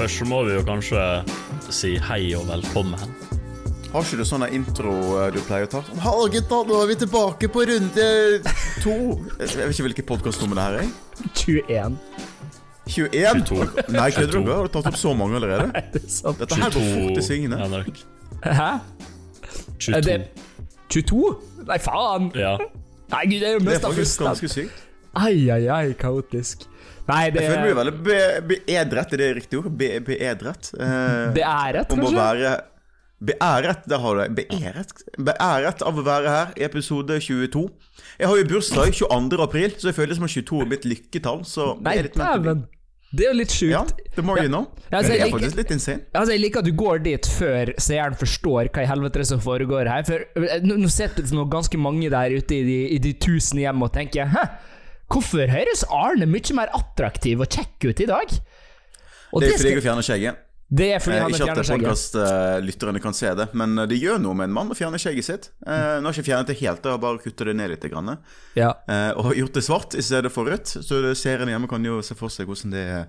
Først så må vi jo kanskje si hei og velkommen. Har ikke du sånn intro eh, du pleier å ta? Hallo gutta, nå er vi tilbake på runde to. Jeg vet ikke hvilket podkastnummer det her er. 21. 21? 22. Nei, kødder du? Har du tatt opp så mange allerede? Nei, Det er sant. Dette her går fort i svingene. Henrik. Hæ? 22. Er det 22? Nei, faen! Ja. Nei, gud, det er jo mest av første. Det er faktisk ganske sykt. Ai, ai, ai, kaotisk. Nei, det Jeg føler meg veldig be- beedret, er det riktig ord? Be- Beedret? Eh, beæret, om å kanskje? være Beæret, det har du. Beæret Beæret av å være her i episode 22. Jeg har jo bursdag 22. april, så jeg føler det som at 22 er mitt lykketall. Så det Nei, er litt dæven. Det er jo litt sjukt. Ja, det må you know. Ja, altså, det er faktisk litt insane. Altså, Jeg liker at du går dit før seeren forstår hva i helvete som foregår her. For eh, Nå, nå sitter det nå ganske mange der ute i de, i de tusen hjem og tenker Hæ, hvorfor høres Arne mye mer attraktiv og kjekk ut i dag? Og Det er fordi skal- jeg fjerner skjegget. det er fordi Eh, ikke fjerner at skjegget. podkastlytterne kan se det, men eh, det gjør noe med en mann å fjerne skjegget sitt. Eh, nå har jeg ikke fjernet det helt, jeg har bare kuttet det ned litt. Grann, Ja. eh, og gjort det svart i stedet for rødt, så seerne hjemme kan jo se for seg hvordan det,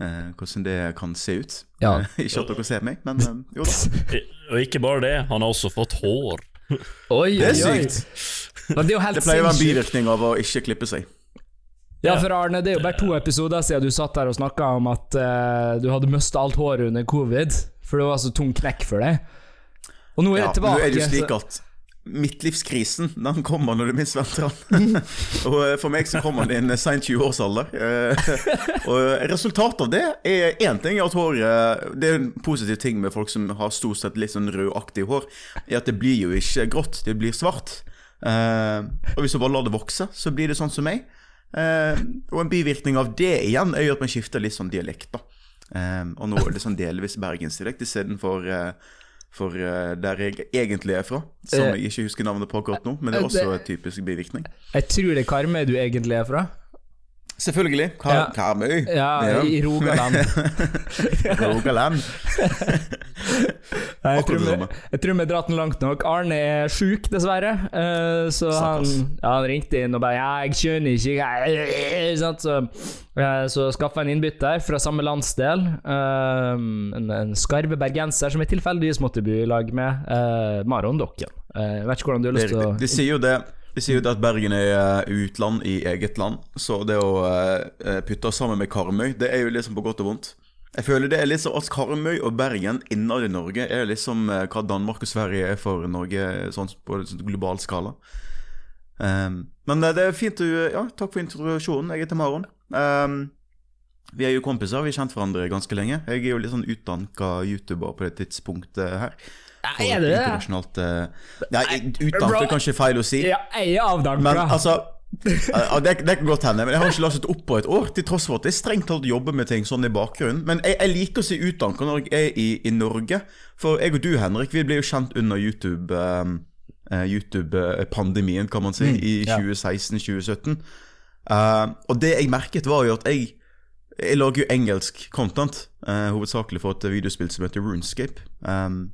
eh, hvordan det kan se ut. Ja. Eh, ikke at dere ser meg, men eh, jo da. Og ikke bare det, han har også fått hår. Oi, Det er sykt. Det er jo helt Det pleier å være en bivirkning av å ikke klippe seg. Ja, for Arne, det er jo bare to episoder siden du satt der og snakka om at uh, du hadde mista alt håret under covid, for det var så tung knekk for deg. Og nå er Ja, tilbake. nå er det jo slik at midtlivskrisen den kommer når du minst venter den. og eh, for meg så kommer den i en sein 20-årsalder. Eh, og resultatet av det er én ting at håret Det er en positiv ting med folk som har stort sett litt sånn rødaktig hår, er at det blir jo ikke grått, det blir svart. Eh, og hvis du bare lar det vokse, så blir det sånn som meg. Eh, og en bivirkning av det igjen er jo at man skifter litt sånn dialekt, da. Eh, og nå er det sånn delvis bergensdialekt istedenfor eh, for eh, der jeg egentlig er fra, som Eh, jeg ikke husker navnet på akkurat nå, men det er eh, også en typisk bivirkning. Jeg tror det er Karmøy du egentlig er fra. Selvfølgelig. Kar Ja. Karmøy. Ja, i Rogaland. Rogaland. Nei, jeg, tror vi, jeg tror vi har dratt den langt nok. Arne er sjuk, dessverre. Uh, så han, ja, han ringte inn og bare Ja, jeg skjønner ikke jeg, sant? Så, uh, så skaffa en innbytter fra samme landsdel. Uh, en, en skarve bergenser som jeg tilfeldigvis måtte bo i lag med. Uh, Maron Dokken. Uh, vet ikke hvordan du har lyst til å. De sier jo det. De sier jo at Bergen er eh, utland i eget land, så det å eh, putte oss sammen med Karmøy, det er jo liksom på godt og vondt. Jeg føler det er litt sånn at Karmøy og Bergen innad i Norge er liksom eh, hva Danmark og Sverige er for Norge sånn på global skala. Um, men eh, det er fint du Ja, takk for introduksjonen. Jeg heter Maron. Um, vi er jo kompiser, vi har kjent hverandre ganske lenge. Jeg er jo litt sånn utdanka YouTuber på det tidspunktet her. Nei, Er det det? Internasjonalt eh, Nei, utdannet er kanskje feil å si. Ja, jeg er avdanka. Men altså ja, det, det kan godt hende, men jeg har ikke lastet opp på et år. Til tross for at jeg strengt tatt jobber med ting sånn i bakgrunnen. Men jeg, jeg liker å si utdanka når jeg er i, i Norge. For jeg og du, Henrik, vi ble jo kjent under YouTube eh, eh, YouTube-pandemien, kan man si, i ja. 2016-2017. Uh, og det jeg merket, var jo at jeg Jeg lager jo engelsk content, uh, hovedsakelig for et videospill som heter Runescape. Um,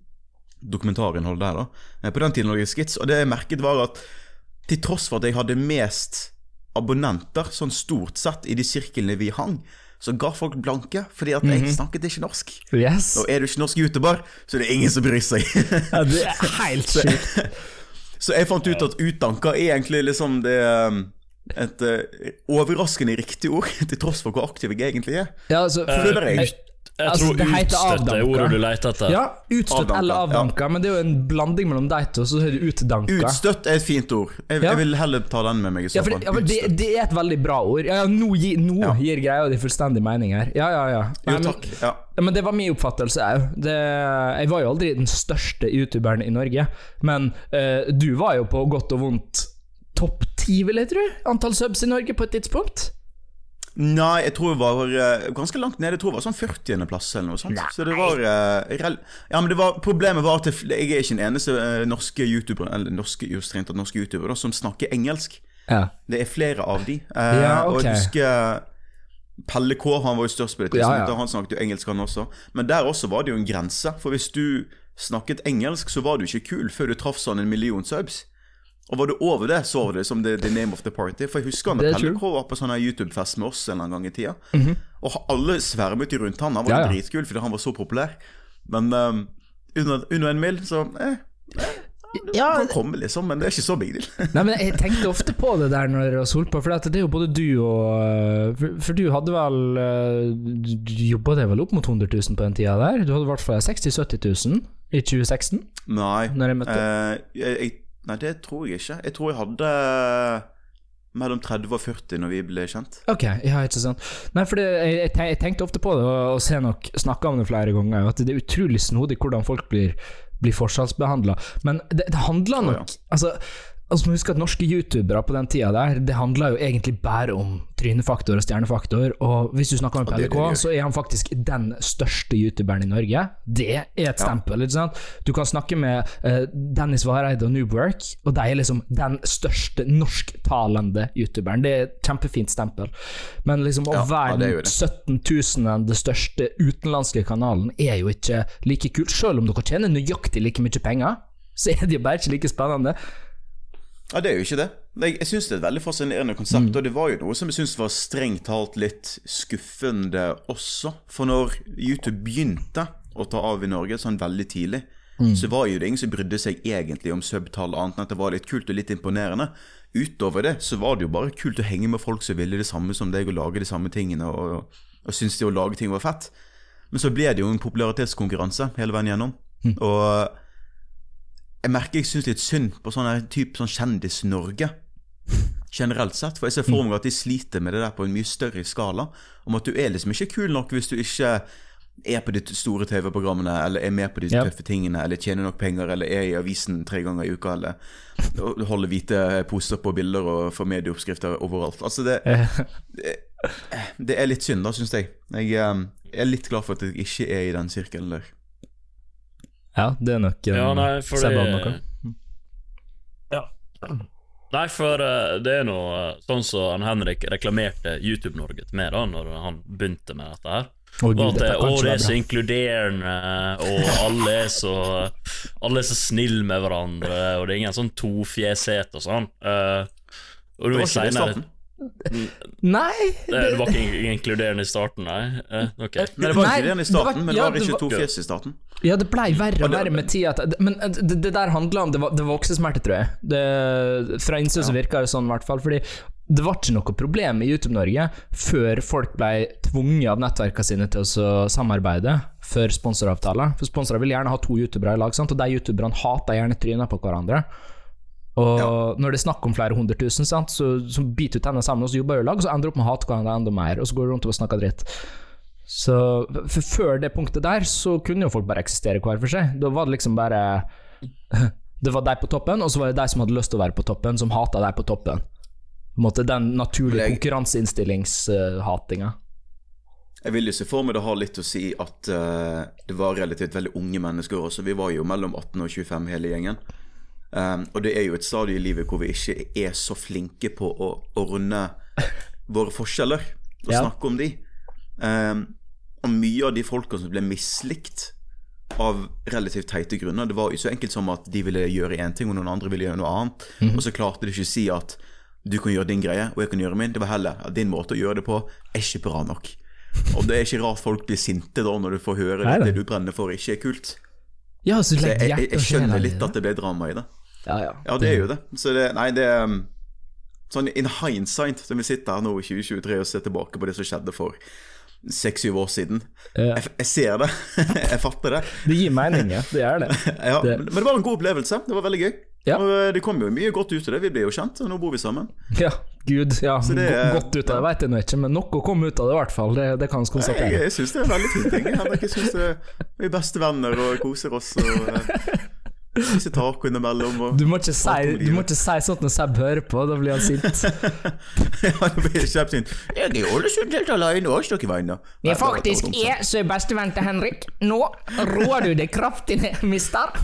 dokumentarinnhold der, da. Eh, På den tiden lå jeg skits, og det jeg merket, var at til tross for at jeg hadde mest abonnenter, sånn stort sett, i de sirklene vi hang, så ga folk blanke, fordi at jeg snakket ikke norsk. Yes. Og er du ikke norsk youtuber, så er det ingen som bryr seg. Ja, det er helt sjukt. så jeg fant ut at utdanka er egentlig liksom det um, et uh, overraskende riktig ord, til tross for hvor aktiv jeg egentlig er. Ja, altså, Føler jeg. Jeg Altså, tror det utstøtt er avdanka. ordet du leter etter. Ja, utstøtt Avdanka, eller ja. avdanka, men det er jo en blanding mellom de to, så er det utdanka. Utstøtt er et fint ord. Jeg, Ja. jeg vil heller ta den med meg i så Ja, fall. ja, det, det er et veldig bra ord. Ja, ja, nå, gi, nå Ja. gir greia di fullstendig mening her. Ja, ja, ja. Nei, Jo, takk. Ja. Ja, men det var min oppfattelse òg. Jeg var jo aldri den største youtuberen i Norge, men uh, du var jo på godt og vondt topp ti, vil jeg tro, antall subs i Norge på et tidspunkt. Nei, jeg tror det var eh, ganske langt nede. Jeg tror det var sånn 40.-plass eller noe sånt. Så det var eh, Ja, men det var, problemet var at jeg er ikke den eneste eh, norske youtuber Eller norske, strengt tatt norske youtuber da, som snakker engelsk. Ja. Det er flere av de. Ja, Og jeg husker Pelle K, han var jo størst på det tidspunktet. ja. Han snakket jo engelsk, han også. Men der også var det jo en grense. For hvis du snakket engelsk, så var du ikke kul før du traff sånn en million subs. Og var du over det, så var det som the, the name of the party. For jeg husker han når Pelle true. Var på sånn YouTube-fest med oss en eller annen gang i tida. Og alle svermet jo rundt han. Han var Ja, ja. dritkul fordi han var så populær. Men um, under, under en mil, så eh, Ja, kan komme, liksom. Men det er ikke så big deal. Nei, men Jeg tenkte ofte på det der når jeg var solpå, for det er jo både du og øh, For, for du hadde vel Du du jobba deg vel opp mot 100 000 på den tida der? Du hadde i hvert fall 60 000-70 000 i 2016? Nei. Når jeg møtte eh, jeg, jeg, nei, det tror jeg ikke. Jeg tror jeg hadde mellom 30 og 40 når vi ble kjent. Ok, ja, ikke sant. Nei, for det, jeg, jeg tenkte ofte på det, og, og ser nok snakka om det flere ganger, at det er utrolig snodig hvordan folk blir, blir forskjellsbehandla. Men det, det handler nok oh, ja. Altså, altså husk at norske youtubere på den tida der, det handla jo egentlig bare om trynefaktor og stjernefaktor, og hvis du snakker med Og det Pelle er det K, de gjør. så er han faktisk den største youtuberen i Norge. Det er et stempel, sant? Du kan snakke med uh, Dennis Vareide og Noobwork, og de er liksom den største norsktalende youtuberen. Det er et kjempefint stempel. Men liksom å Ja, ja, være den ja, 17 000 den største utenlandske kanalen er jo ikke like kult. Selv om dere tjener nøyaktig like mye penger, så er det jo bare ikke like spennende. Ja, det er jo ikke det. Jeg, jeg syns det er et veldig fascinerende konsept, og det var jo noe som jeg syns var strengt talt litt skuffende også. For når YouTube begynte å ta av i Norge sånn veldig tidlig, så var jo det ingen som brydde seg egentlig om subtall, annet enn at det var litt kult og litt imponerende. Utover det så var det jo bare kult å henge med folk som ville det samme som deg, og lage de samme tingene, og, og syntes det å lage ting var fett. Men så ble det jo en popularitetskonkurranse hele veien gjennom. Og jeg merker jeg syns litt synd på sånne type sånn Kjendis-Norge. Generelt sett. For jeg ser for meg at de sliter med det der på en mye større skala. Om at du er liksom ikke kul nok hvis du ikke er på de store TV-programmene, eller er med på de yep. tøffe tingene, eller tjener nok penger, eller er i avisen tre ganger i uka, eller holder hvite poster på bilder og får medieoppskrifter overalt. Altså det, det er litt synd, da, syns jeg. Jeg eh, er litt glad for at jeg ikke er i den sirkelen der. Ja, det er nok Ja, nei, fordi, Seb hadde noe. Ja. Nei, for eh, det er noe eh, sånn som han Henrik reklamerte YouTube-Norge til meg da Når han begynte med dette her. Oh, Gud, at det, å, det er så inkluderende, og alle er så Alle er så snille med hverandre, og det er ingen sånn tofjeshet og sånn. Uh, og Det var ikke det i starten. Nei, Det, det var ikke inkluderende i starten, nei? Eh, okay. Nei, det var inkluderende ikke det i det starten, var- men det ja, var det ikke var- to fjes i starten. Ja, det blei verre og verre med tida. Men eh, det, det der handla om Det, var, det var voksesmerte, tror jeg. Det, fra innsida ja. virka det sånn, i hvert fall. Fordi det var ikke noe problem i YouTube-Norge før folk ble tvunget av nettverkene sine til å samarbeide for sponsoravtaler. For sponsorer vil gjerne ha to youtubere i lag, sant? og de youtuberne hater gjerne trynet på hverandre. Og når det er snakk om flere hundre tusen, sant, så, så biter du tennene sammen, og så jobber du i lag, og så ender du opp med å hate hverandre enda mer, og så går du rundt og snakker dritt. Så for Før det punktet der, så kunne jo folk bare eksistere hver for seg. Da var det liksom bare Det var de på toppen, og så var det de som hadde lyst til å være på toppen, som hata de på toppen. På en måte Den naturlige konkurranseinnstillingshatinga. Jeg vil jo se for meg det har litt å si at uh, det var relativt veldig unge mennesker også. Vi var jo mellom 18 og 25 hele gjengen. Um, og det er jo et stadie i livet hvor vi ikke er så flinke på å, å runde våre forskjeller og Ja. snakke om de. Um, og mye av de folka som ble mislikt av relativt teite grunner, det var jo så enkelt som at de ville gjøre én ting, og noen andre ville gjøre noe annet. Og så klarte de ikke å si at du kan gjøre din greie, og jeg kan gjøre min. Det var heller at din måte å gjøre det på er ikke bra nok. Og det er ikke rart folk blir sinte da når du får høre at det du brenner for, ikke er kult. Ja, så legg hjertet jeg skjønner litt at det ble drama i det. Ja, ja. Ja, det er jo det. Så det, nei, det er um, Sånn in hindsight, som vi sitter her nå i 2023 og ser tilbake på det som skjedde for seks-syv år siden. Ja. Jeg, jeg ser det. jeg fatter det. Det gir mening, ja. Det gjør det. Ja, Det- men, det var en god opplevelse. Det var veldig gøy. Ja. Og eh, det kom jo mye godt ut av det. Vi ble jo kjent, og nå bor vi sammen. Ja, gud. Ja, det Godt ut av det vet jeg nå ikke, men noe kom ut av det i hvert fall. Det, det kan vi Jeg, konstatere. jeg syns det er en veldig fin ting. Jeg, jeg syns Vi er bestevenner og koser oss. Og spiser taco innimellom. Og, Du må, ikke si, du må ikke si sånt når Seb hører på, da blir han sint. ja, det blir kjempefint. Jeg er i Ålesund helt alene, ikke dere venner. Jeg faktisk er så bestevenn til Henrik. Nå roer du deg kraftig ned, mister.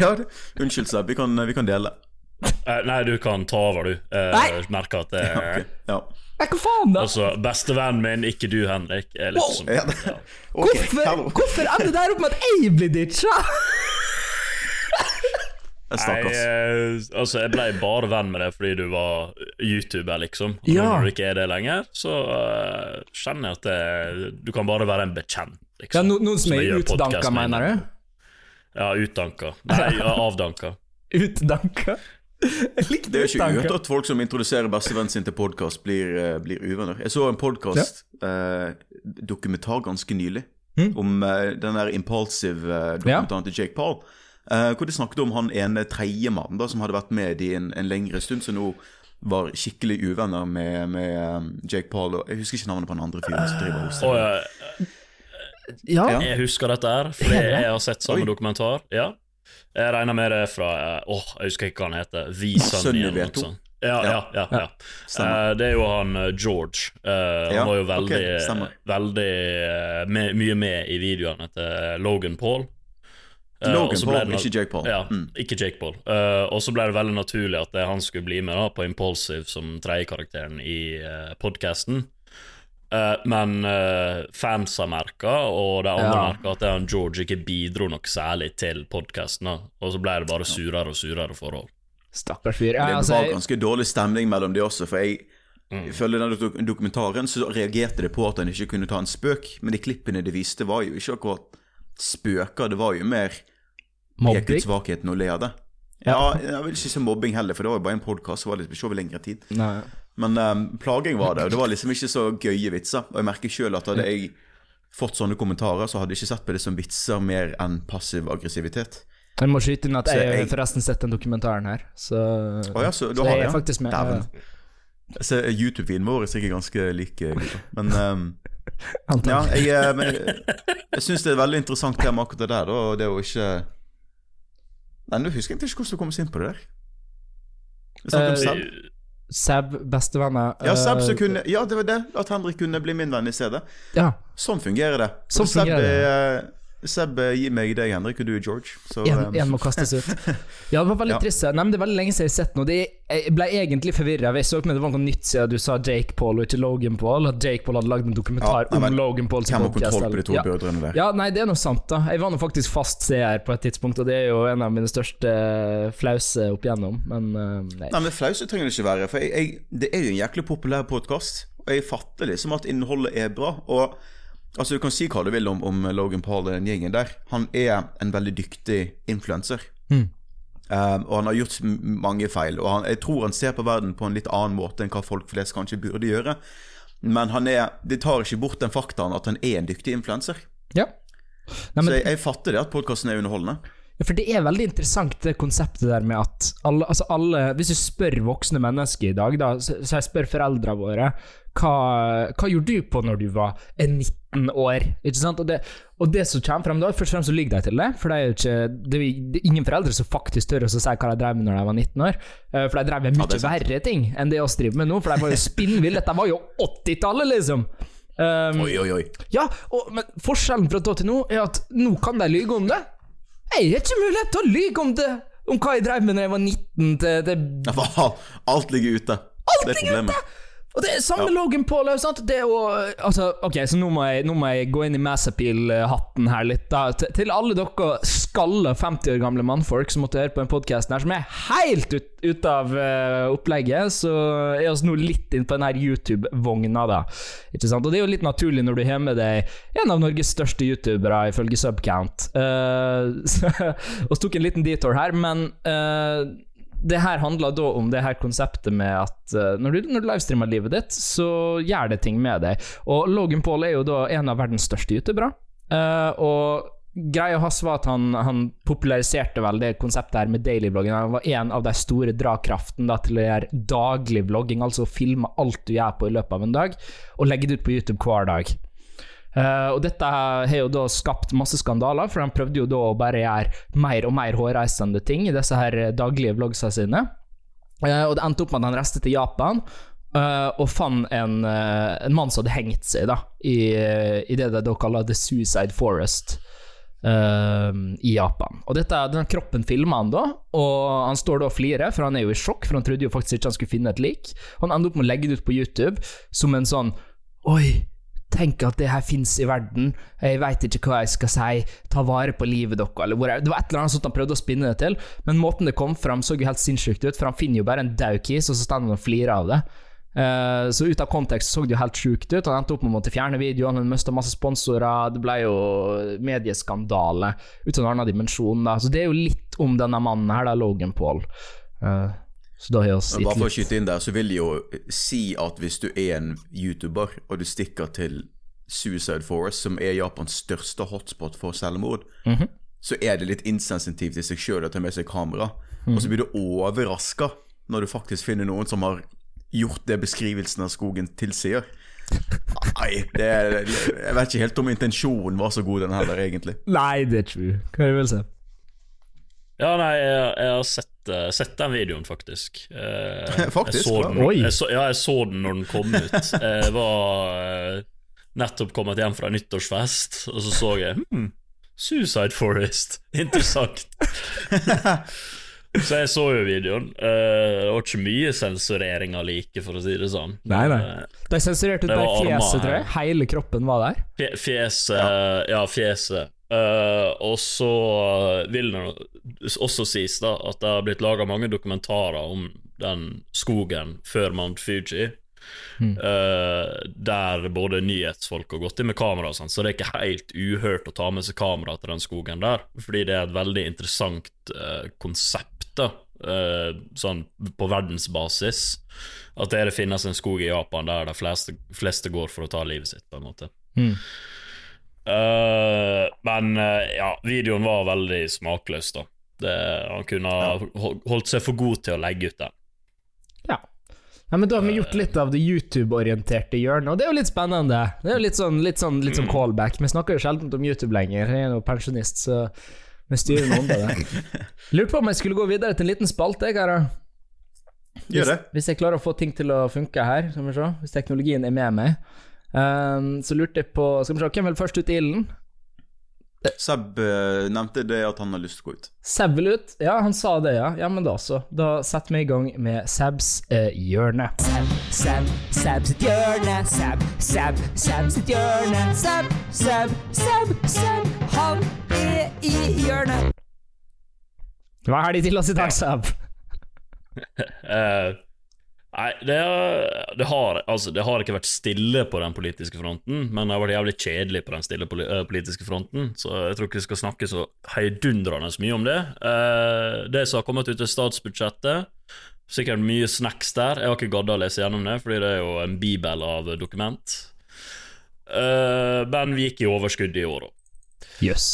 Ja, det, unnskyld, Seb. Vi kan, vi kan dele. Uh, nei, du kan ta over, du. Uh, Nei. merker at det er okay. Ja. Nei, hva faen, da? Altså, bestevennen min, ikke du, Henrik. Er litt Wow. Ja, okay, Hvorfor, hvorfor ender det der opp med at jeg blir ditcha? Det Nei, Stakkars. eh, altså, jeg ble bare venn med deg fordi du var YouTuber, liksom. Og Ja. når du ikke er det lenger, så uh, kjenner jeg at det, du kan bare være en bekjent, Ja, liksom. no, Noen som som er utdanka, mener du? Ja, utdanka. Nei, ja, avdanka. Utdanka? Jeg likte Det er ikke utdanka. uhørt at folk som introduserer bestevennen sin til podkast, blir, eh, blir uvenner. Jeg så en podkast, eh, dokumentar ganske nylig, Mm. om eh, den der impulsive eh, dokumentaren til Jake Paul. Eh, hvor de snakket om han ene tredjemann da, som hadde vært med i en, en lengre stund, som nå var skikkelig uvenner med, med eh, Jake Paul. Og jeg husker ikke navnet på den andre fyren som driver hos jeg, Ja. Ja. jeg husker dette her, fordi jeg har sett samme Oi. dokumentar. Ja. Jeg regner med det fra eh, Åh, jeg husker ikke hva han heter. Vi Sunny noe V2. Ja, ja, ja. ja. Stemmer. Eh, det er jo han George. Uh, Ja, han var jo veldig, okay, veldig uh, med, mye med i videoene til Logan Paul. Eh, og Logan Paul, det- ikke Jake Paul. Ja, Mm. ikke Jake Paul. Uh, og så ble det veldig naturlig at det, han skulle bli med da på Impulsive som tredjekarakteren i uh, podkasten. men uh, fans har merka, og de andre Ja. merka at det han George ikke bidro noe særlig til podkasten. Og så ble det bare surere og surere forhold. Stakkars fyr. Ja, Det altså, var ganske dårlig stemning mellom de også, for jeg Mm. Ifølge den dokumentaren så reagerte det på at han ikke kunne ta en spøk, men de klippene de viste, var jo ikke akkurat spøker, det var jo mer peke ut svakheten og le av det. Ja. Ja, jeg vil ikke si mobbing heller, for det var jo bare en podkast tid. Men um, plaging var det, og det var liksom ikke så gøye vitser. Og jeg merker sjøl at hadde jeg fått sånne kommentarer, så hadde jeg ikke sett på det som vitser mer enn passiv aggressivitet. Jeg må skyte inn at jeg jeg- forresten sett den dokumentaren her, så oh ja, så du Så har jeg er faktisk med. Dæven. YouTube-videoen vår er sikkert ganske lik. Men um. Ja, jeg, eh, jeg, jeg syns det er et veldig interessant tema akkurat det der, og det å ikke Nei, nå husker jeg ikke hvordan du kom oss inn på det der. Vi snakket om Eh, Seb. Seb, bestevenner Ja, Seb som eh, kunne Ja, det var det. At Henrik kunne bli min venn i stedet. Ja. Sånn fungerer det. Sånn fungerer det. Seb gi meg deg, Henrik, og du er George. Så En, um, en må kastes ut. Ja, det var veldig Ja. trist. Nei, men Det er veldig lenge siden jeg har sett noe. Det, jeg ble egentlig forvirra. Jeg så ikke om det var noe nytt siden du sa Jake Paul og ikke Logan Paul. At Jake Paul hadde lagd en dokumentar Ja, nei, om Logan Paul. hvem har kontroll på de to ja. brødrene der? Ja, nei, det er noe sant, da. Jeg var nå faktisk fast seer på et tidspunkt, og det er jo en av mine største eh, flause opp igjennom, men eh, nei. Nei, men flause trenger det ikke være. For jeg, jeg, det er jo en jæklig populær podkast, og jeg fatter liksom at innholdet er bra. Og altså, du kan si hva du vil om, om Logan Paul og den gjengen der. Han er en veldig dyktig influenser. Mm. Um, og han har gjort mange feil. Og han, jeg tror han ser på verden på en litt annen måte enn hva folk flest kanskje burde gjøre. Men han er, det tar ikke bort den faktaen at han er en dyktig influenser. Ja. Nei, men, Så jeg, jeg fatter det at podkasten er underholdende. Ja, for det er veldig interessant det konseptet der med at alle, altså alle Hvis du spør voksne mennesker i dag, da, så, så jeg spør foreldrene våre hva, hva gjorde du på når du var 19 år? Ikke sant? Og det, og det som kommer frem da, først og fremst så ligger de til det. For det er jo ikke det er, ingen foreldre som faktisk tør å si hva de drev med når de var 19 år. Eh, For de drev med mye er verre ting enn det oss driver med nå, for de var jo spinnville. Dette var jo 80-tallet, liksom. Um, Oi, oi, oi. ja, og, men forskjellen fra da til nå er at nå kan de lyge om det. Jeg har ikke mulighet til å lyge om det! Om hva jeg drev med da jeg var 19 til, til alt- ligger ute. Alt er ligger ute! Og det er samme Logan Paul òg, sant? Det jo Altså, ok, så nå må jeg, nå må jeg gå inn i Massapil-hatten her litt, da. Til, alle dere skalla 50 år gamle mannfolk som måtte høre på den podkasten her, som er helt ut, ut av uh, opplegget, så er vi nå litt inn på den her YouTube-vogna, da. Ikke sant? Og det er jo litt naturlig når du har med deg en av Norges største youtubere, ifølge Subcount. Uh, og tok en liten detour her, men eh, det her handler da om det her konseptet med at eh, når, du, når du livestreamer livet ditt, så gjør det ting med deg. Og Logan Paul er jo da en av verdens største youtubere. Uh, og greia hans var at han, han populariserte vel det konseptet her med daily vlogging. Han var en av de store dragkraftene til å gjøre daglig vlogging, altså å filme alt du gjør på i løpet av en dag, og legge det ut på YouTube hver dag. Eh, og dette har jo da skapt masse skandaler, for han prøvde jo da å bare gjøre mer og mer hårreisende ting i disse her daglige vlogsa sine. Uh, og det endte opp med at han reiste til Japan Uh, og fant en, eh, en mann som hadde hengt seg da, i, i det de da kaller The Suicide Forest. eh, I Japan. Og dette, denne kroppen filma han da, og han står da og flirer, for han er jo i sjokk, for han trodde jo faktisk ikke han skulle finne et lik. Han ender opp med å legge det ut på YouTube som en sånn Oi, tenk at det her fins i verden. Jeg veit ikke hva jeg skal si. Ta vare på livet deres, eller hvor jeg, Det var et eller annet sånt han prøvde å spinne det til, men måten det kom fram, så jo helt sinnssykt ut, for han finner jo bare en daud kis, og så står han og flirer av det. Eh, så ut av kontekst så det jo helt sjukt ut. Han endte opp med å måtte fjerne videoen, han mista masse sponsorer, det ble jo medieskandale ut av en annen dimensjon. Da. Så det er jo litt om denne mannen her, da, Logan Paul. Eh, så da har jeg Men bare for å skyte inn der, så vil jeg jo si at hvis du er en YouTuber, og du stikker til Suicide Forest, som er Japans største hotspot for selvmord, så er det litt insensitivt i seg sjøl å ta med seg kamera. Og så blir du overraska når du faktisk finner noen som har gjort det beskrivelsen av skogen tilsier. Nei, det er, jeg vet ikke helt om intensjonen var så god, den heller, egentlig. Nei, det er true. Hva vil du si? Ja, nei, jeg, jeg har sett, sett den videoen, faktisk. Eh, Faktisk, jeg så den, Oi. Jeg så, ja, jeg så den når den kom ut. Jeg var eh, nettopp kommet hjem fra nyttårsfest, og så så jeg hmm, Suicide Forest. Interessant. Så jeg så jo videoen. Eh, det var ikke mye sensurering av like, for å si det sånn. Nei, nei. Eh, De sensurerte ut Det bare fjeset, tror jeg. Hele kroppen var der. Fjeset, Fjeset Ja, fjeset. Eh, og så vil det også sies da at det har blitt laga mange dokumentarer om den skogen før Mount Fuji. eh, der både nyhetsfolk har gått inn med kamera, og sånn, så det er ikke helt uhørt å ta med seg kamera til den skogen der. Fordi det er et veldig interessant uh, konsept, da, sånn på verdensbasis. At det, det finnes en skog i Japan der de fleste, fleste går for å ta livet sitt, på en måte. Mm. Eh, men uh, ja, videoen var veldig smakløs, da. Det, han kunne ha hol- holdt seg for god til å legge ut den. Ja. ja, men Da har vi gjort litt av det YouTube-orienterte hjørnet, og det er jo litt spennende. Det er jo litt sånn, litt sånn, litt sånn callback. Vi snakker jo sjelden om YouTube lenger. Jeg er jo pensjonist, så vi styrer noe på det. Lurte på om jeg skulle gå videre til en liten spalte, jeg. Gjør det. Hvis jeg klarer å få ting til å funke her, skal vi se. Hvis teknologien er med meg. Um, så lurte jeg på Skal vi se, hvem vil først ut i ilden? Seb uh, nevnte det at han har lyst til å gå ut. Seb vil ut? Ja, han sa det, ja. Ja, men da så. Da setter vi i gang med Sebs uh, hjørne. Seb, Seb, Seb sitt hjørne. Seb, Seb, Seb sitt hjørne. Seb, Seb, Seb, Seb. Han er i hjørnet. Hva er det til oss i dag, Seb? Eh, nei, det, har- det, har, altså, det har ikke vært stille på den politiske fronten, men det har vært jævlig kjedelig på den stille eh, politiske fronten, så jeg tror ikke vi skal snakke så heidundrende mye om det. Eh, det som har kommet ut i statsbudsjettet, sikkert mye snacks der. Jeg har ikke gadda å lese gjennom det, fordi det er jo en bibel av dokument. Eh, men vi gikk i overskudd i år òg. Jøss.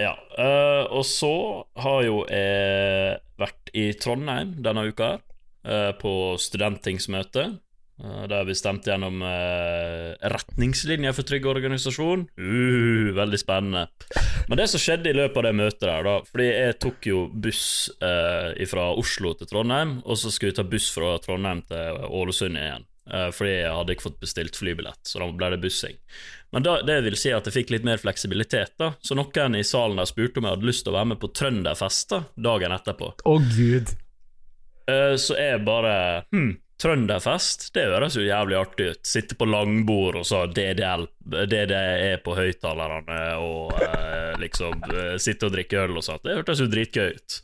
Ja, eh, og så har jo jeg vært i Trondheim denne uka her, på studenttingsmøte, eh, der vi stemte gjennom uh, retningslinjer for trygg organisasjon. Uh, veldig spennende. Men det som skjedde i løpet av det møtet der, da Fordi jeg tok jo buss eh, fra Oslo til Trondheim, og så skulle jeg ta buss fra Trondheim til Ålesund igjen. eh, fordi jeg hadde ikke fått bestilt flybillett, så da ble det bussing. Men da, det vil si at jeg fikk litt mer fleksibilitet, da. Så noen i salen der spurte om jeg hadde lyst til å være med på Trønderfest da, dagen etterpå. Å, gud. Eh, så er bare Hm, Trønderfest, det høres jo jævlig artig ut. Sitte på langbord og så DDL, DDE på høyttalerne og eh, liksom eh, sitte og drikke øl og sånt. Det hørtes jo dritgøy ut.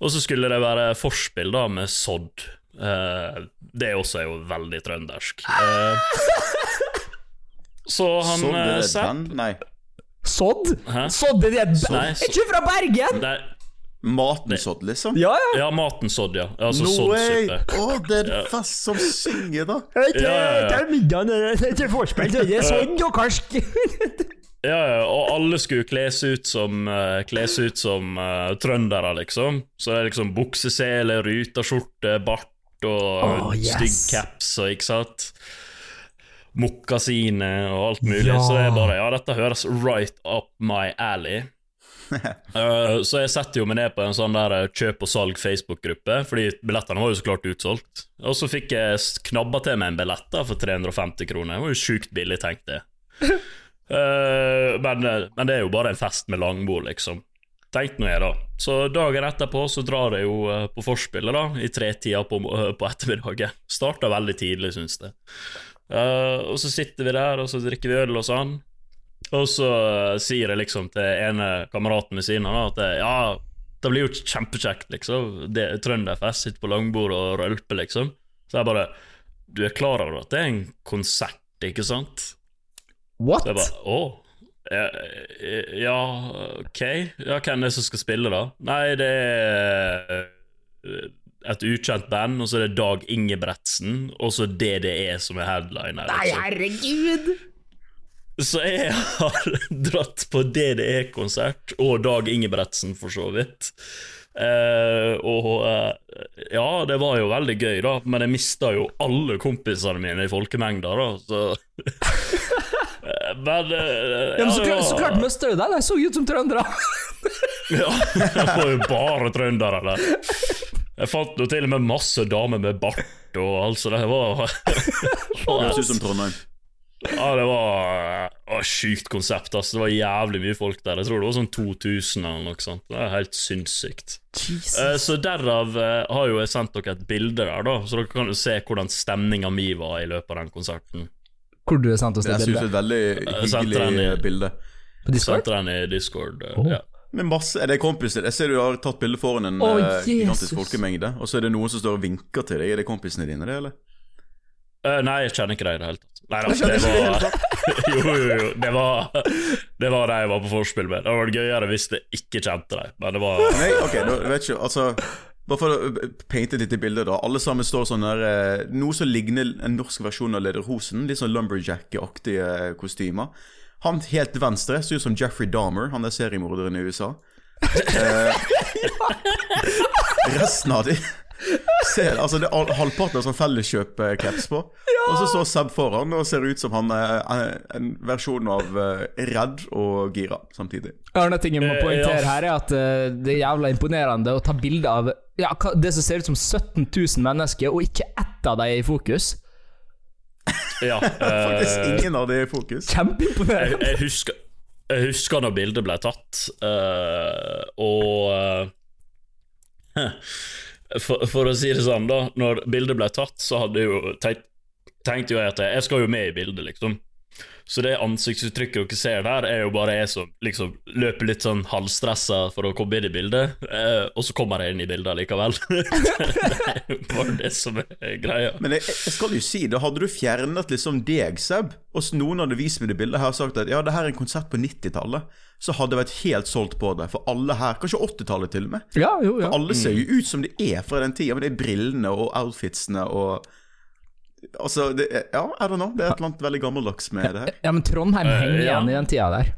Og så skulle det være forspill da med sodd. Eh, det også er jo veldig trøndersk. Eh, så han Sodd? eh? Nei. Sodd? Sodd er det Nei, ikke fra Bergen? Nei, Maten sådd, liksom? Ja, ja. ja, maten sådd, ja. Altså No soddsuppe. Å, det er fast som synger, da. Ikke Ja, ja, ja. er middagen til vorspiel, det er sånn og karsk. Ja, ja, og alle skulle kles ut som, uh, kles ut som uh, trøndere, liksom. Så det er liksom buksesele, rutaskjorte, bart og oh, yes. stygg caps og ikke sant. Mokkasine og alt mulig. Ja. Så det er bare Ja, dette høres right up my alley. Eh, så jeg setter jo meg ned på en sånn der eh, kjøp og salg Facebook-gruppe, fordi billettene var jo så klart utsolgt. Og så fikk jeg knabba til meg en billett da for 350 kroner. Det var jo sjukt billig, tenkte jeg. Eh, men, men det er jo bare en fest med langbord, liksom. Tenkte nå jeg, da. Så dagen etterpå så drar jeg jo på forspillet, da, i tretida på, på ettermiddagen. Starta veldig tidlig, syns jeg. Og så sitter vi der, og så drikker vi øl og sånn. Og så eh, sier jeg liksom til ene kameraten ved siden av at eh, ja, det blir jo kjempekjekt, liksom. Er Trønderfest, sitter på langbord og rølper, liksom. Så jeg bare Du er klar over at det er en konsert, ikke sant? What? Så jeg bare Å? eh, Ja, ok. Ja, hvem er det som skal spille, da? Nei, det er et ukjent band, og så er det Dag Ingebretsen, og så DDE som er headliner. Nei, liksom. herregud! Så jeg har dratt på DDE-konsert, og Dag Ingebretsen, for så vidt. Eh, og eh, ja, det var jo veldig gøy, da, men jeg mista jo alle kompisene mine i folkemengda, da, så Men eh, Ja, men så, klart, så klart mista du deg, de så ut som trøndere. Ja, jeg får jo bare trøndere der. Jeg fant jo til og med masse damer med bart og alt, så det var høres ut som Trondheim. Ja, det var et sjukt konsept, Altså. Det var jævlig mye folk der. Jeg tror det var sånn 2000 eller noe sånt. Det er helt sinnssykt. Eh, Så derav eh, har jo jeg sendt dere et bilde der, da, så dere kan jo se hvordan stemninga mi var i løpet av den konserten. Hvor du har sendt oss Det det synes jeg er et veldig hyggelig i- bilde. På Discord? Sendte den i Discord. oh. Ja. Med masse, er det kompiser? Jeg ser du har tatt bilde foran en Å, eh, gigantisk folkemengde. Og så er det noen som står og vinker til deg. Er det kompisene dine, det, eller? Eh, nei, jeg kjenner ikke deg i det hele tatt. Nei da, det var Jo, jo, jo. Det var Det var de jeg var på forspill med. Det hadde vært gøyere hvis jeg ikke kjente deg, men det var Nei, ok, da vet ikke Altså bare for å painte et lite bilde, da. Alle sammen står sånn der eh, Noe som ligner en norsk versjon av Lederhosen. Litt sånn lumberjack-aktige kostymer. Han helt til venstre ser ut som Jeffrey Dahmer, han er seriemorderen i USA. Eh, resten av de ser, altså Det er halvparten av sånn felleskjøp-caps på. Og så står Seb foran og ser ut som han er er en versjon av eh, redd og gira samtidig. Ørne ting jeg må Eh, poengtere her, er at eh, det er jævla imponerende å ta bilde av ja, det som ser ut som 17 000 mennesker, og ikke ett av dem er i fokus. Ja. Faktisk eh, ingen av dem er i fokus. Kjempeimponerende. jeg, husker, jeg husker når bildet ble tatt, uh, og eh, for, for å si det sånn, da. Når bildet ble tatt, så hadde jo tenkt, tenkte jo jeg at jeg skal jo med i bildet, liksom. Så det ansiktsuttrykket dere ser der, er jo bare jeg som liksom løper litt sånn halvstressa for å komme inn i bildet, eh, og så kommer jeg inn i bildet likevel. det er jo bare det som er greia. Men jeg, jeg skal jo si, da hadde du fjernet liksom deg, Seb, og noen hadde vist meg det bildet her og sagt at ja, det her er en konsert på 90-tallet, så hadde jeg vært helt solgt på det. For alle her, kanskje 80-tallet til og med. Ja, jo, ja. For Alle ser jo ut som de er fra den tida, med de brillene og outfitsene og Altså, det, er- ja, I don't know. Det er et eller annet veldig gammeldags med det her. Ja, men Trondheim Eh, henger ja. igjen i den tida der.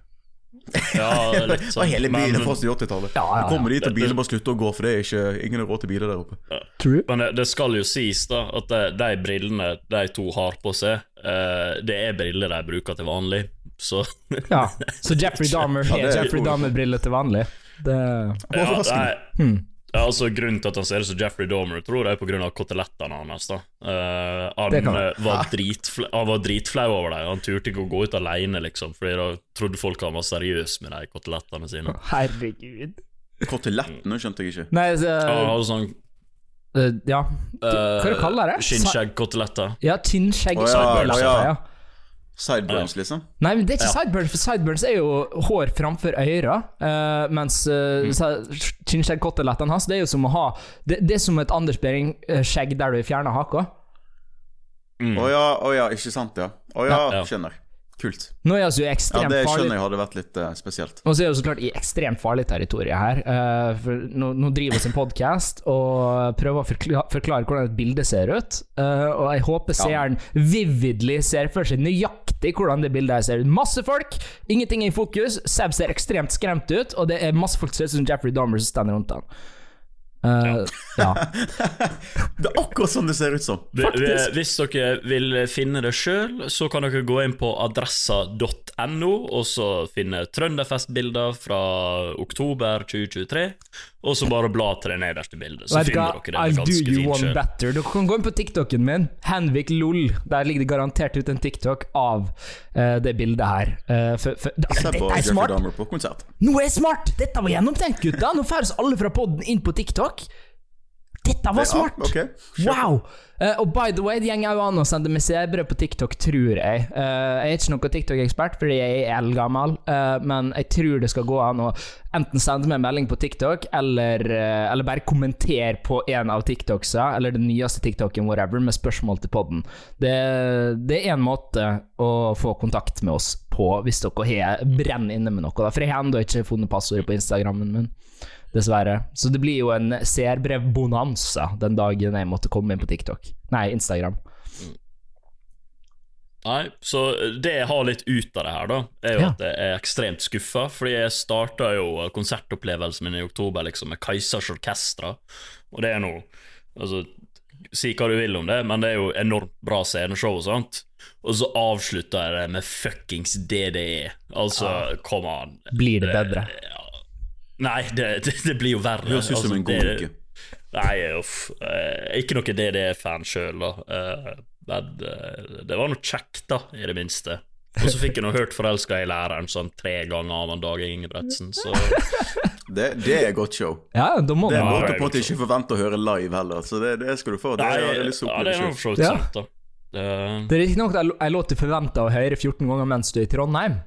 Ja, litt Og sånn. hele byen er i 80-tallet. Ja, ja, ja. Du kommer dit og Det- bilen bare slutter å gå, for det er ikke ingen har råd til biler der oppe. True. Men det, det skal jo sies da at de, de brillene de to har på seg, uh, det er briller de bruker til vanlig. Så Ja. Så Jeffrey Dahmer Ja, har det er Jeffrey Dahmer-briller til vanlig. Det ja, nei, hmm. Ja, altså Grunnen til at han ser ut som Jeffrey Dahmer, tror jeg er pga. kotelettene hans. da uh, Han eh, var, dritfla, han var dritflau over dem. Han turte ikke å gå ut alene, liksom, Fordi da trodde folk han var seriøs med de kotelettene sine. Herregud. Kotelettene skjønte jeg ikke. Nei, så, Han hadde sånn uh, Ja. uh, Hva kaller det? Skinnskjeggkoteletter. Ja, tynnskjegg. Oh, ja, oh, ja. Ja. Sideburns, liksom. Nei, men det er ikke Ja. sideburns, for sideburns er jo hår framfor øra. Uh, mens uh, kinnskjeggkotelettene hans, det er jo som å ha Det, det er som et Anders Behring-skjegg der du fjerner haka. Mm. oh, ja, oh, ja, ikke sant, ja. Å ja, Ja. skjønner. Kult. Nå er vi jo i Ja, det skjønner jeg hadde vært litt uh, spesielt. Og så er det så klart i ekstremt farlig territorium her. Uh, for nå, nå driver vi en podkast og prøver å forklare, forklare hvordan et bilde ser ut. Uh, og jeg håper seeren vividly ser for seg nøyaktig hvordan det bildet her ser ut. Masse folk, ingenting er i fokus. Seb ser ekstremt skremt ut, og det er masse folk som ser ut som Jeffrey Dahmer som står rundt han. Uh, ja. Det er akkurat sånn det ser ut som. Vi- Hvis dere vil finne det sjøl, så kan dere gå inn på adressa.no og så finne Trønderfest-bilder fra oktober 2023, og så bare bla til det nederste bildet. Så Vet finner dere dere I'll det do ganske you one better. Dere kan gå inn på TikToken min, Henvik Lol. Der ligger det garantert ut en TikTok av uh, det bildet her. Uh, for, for, altså, dette er smart! Nå er jeg smart! Dette var gjennomtenkt, gutta! Nå færes alle fra podden inn på TikTok. Dette var smart! Ja, okay. Wow! Uh, og by the way, det går òg an å sende meg sebre på TikTok, tror jeg. Uh, jeg er ikke noen TikTok-ekspert, fordi jeg er eldgammel, uh, men jeg tror det skal gå an å enten sende meg en melding på TikTok, eller, eller bare kommentere på en av TikToksa, eller den nyeste TikToken, whatever, med spørsmål til podden. Det, det er en måte å få kontakt med oss på, hvis dere har brenner inne med noe. Da. For jeg har ennå ikke funnet passordet på Instagrammen min. Dessverre. Så det blir jo en seerbrevbonanza den dagen jeg måtte komme inn på TikTok. Nei, Instagram. Nei, så det jeg har litt ut av det her, da, er jo Ja. at jeg er ekstremt skuffa. Fordi jeg starta jo konsertopplevelsen min i oktober liksom med Kaisers Orkestra, og det er noe Altså, si hva du vil om det, men det er jo enormt bra sceneshow og sånt. Og så avslutta jeg det med fuckings DDE. Altså, come on. Blir det bedre? Nei, det, det, det blir jo verre. Høres ut som Altså, en god uke. Nei, uff. Eh, ikke noe DDE-fan sjøl, da. Eh, men eh, det var noe kjekt, da, i det minste. Og så fikk jeg nå hørt 'Forelska i læreren' sånn tre ganger av en Dag Ingebretsen, så Det, det er godt show. Ja, da må Det er en Ja, måte på at jeg ikke forventer å høre live heller, så det, det skal du få. Det Nei, er, å ja, det er nå for så vidt sant, da. Det, Det er riktignok en låt du forventer å høre 14 ganger mens du er i Trondheim.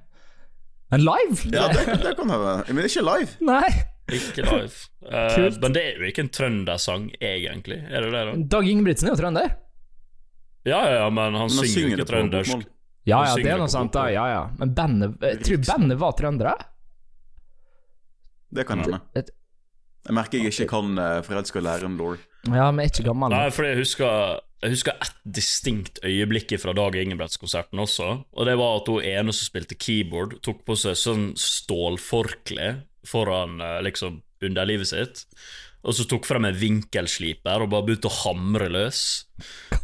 Men live? Ja, det, det kan være. Men ikke live. Nei. ikke live. Uh, men det er jo ikke en trøndersang, egentlig. Er det det, da? Dag Ingebrigtsen er jo trønder. Ja, ja, ja, men han Men synger synger ikke trøndersk. Ja, ja, det er noe sant, da. Ja, ja. Men bandet Jeg tror bandet var trøndere. Det kan hende. Jeg merker jeg ikke kan uh, lære om law. Ja, men jeg er ikke gammel. Nei, fordi jeg husker Jeg husker ett distinkt øyeblikk fra Dag Ingebrigtsen-konserten også. Og det var at hun ene som spilte keyboard, tok på seg sånn stålforkle foran eh, liksom underlivet sitt. Og så tok frem en vinkelsliper og bare begynte å hamre løs.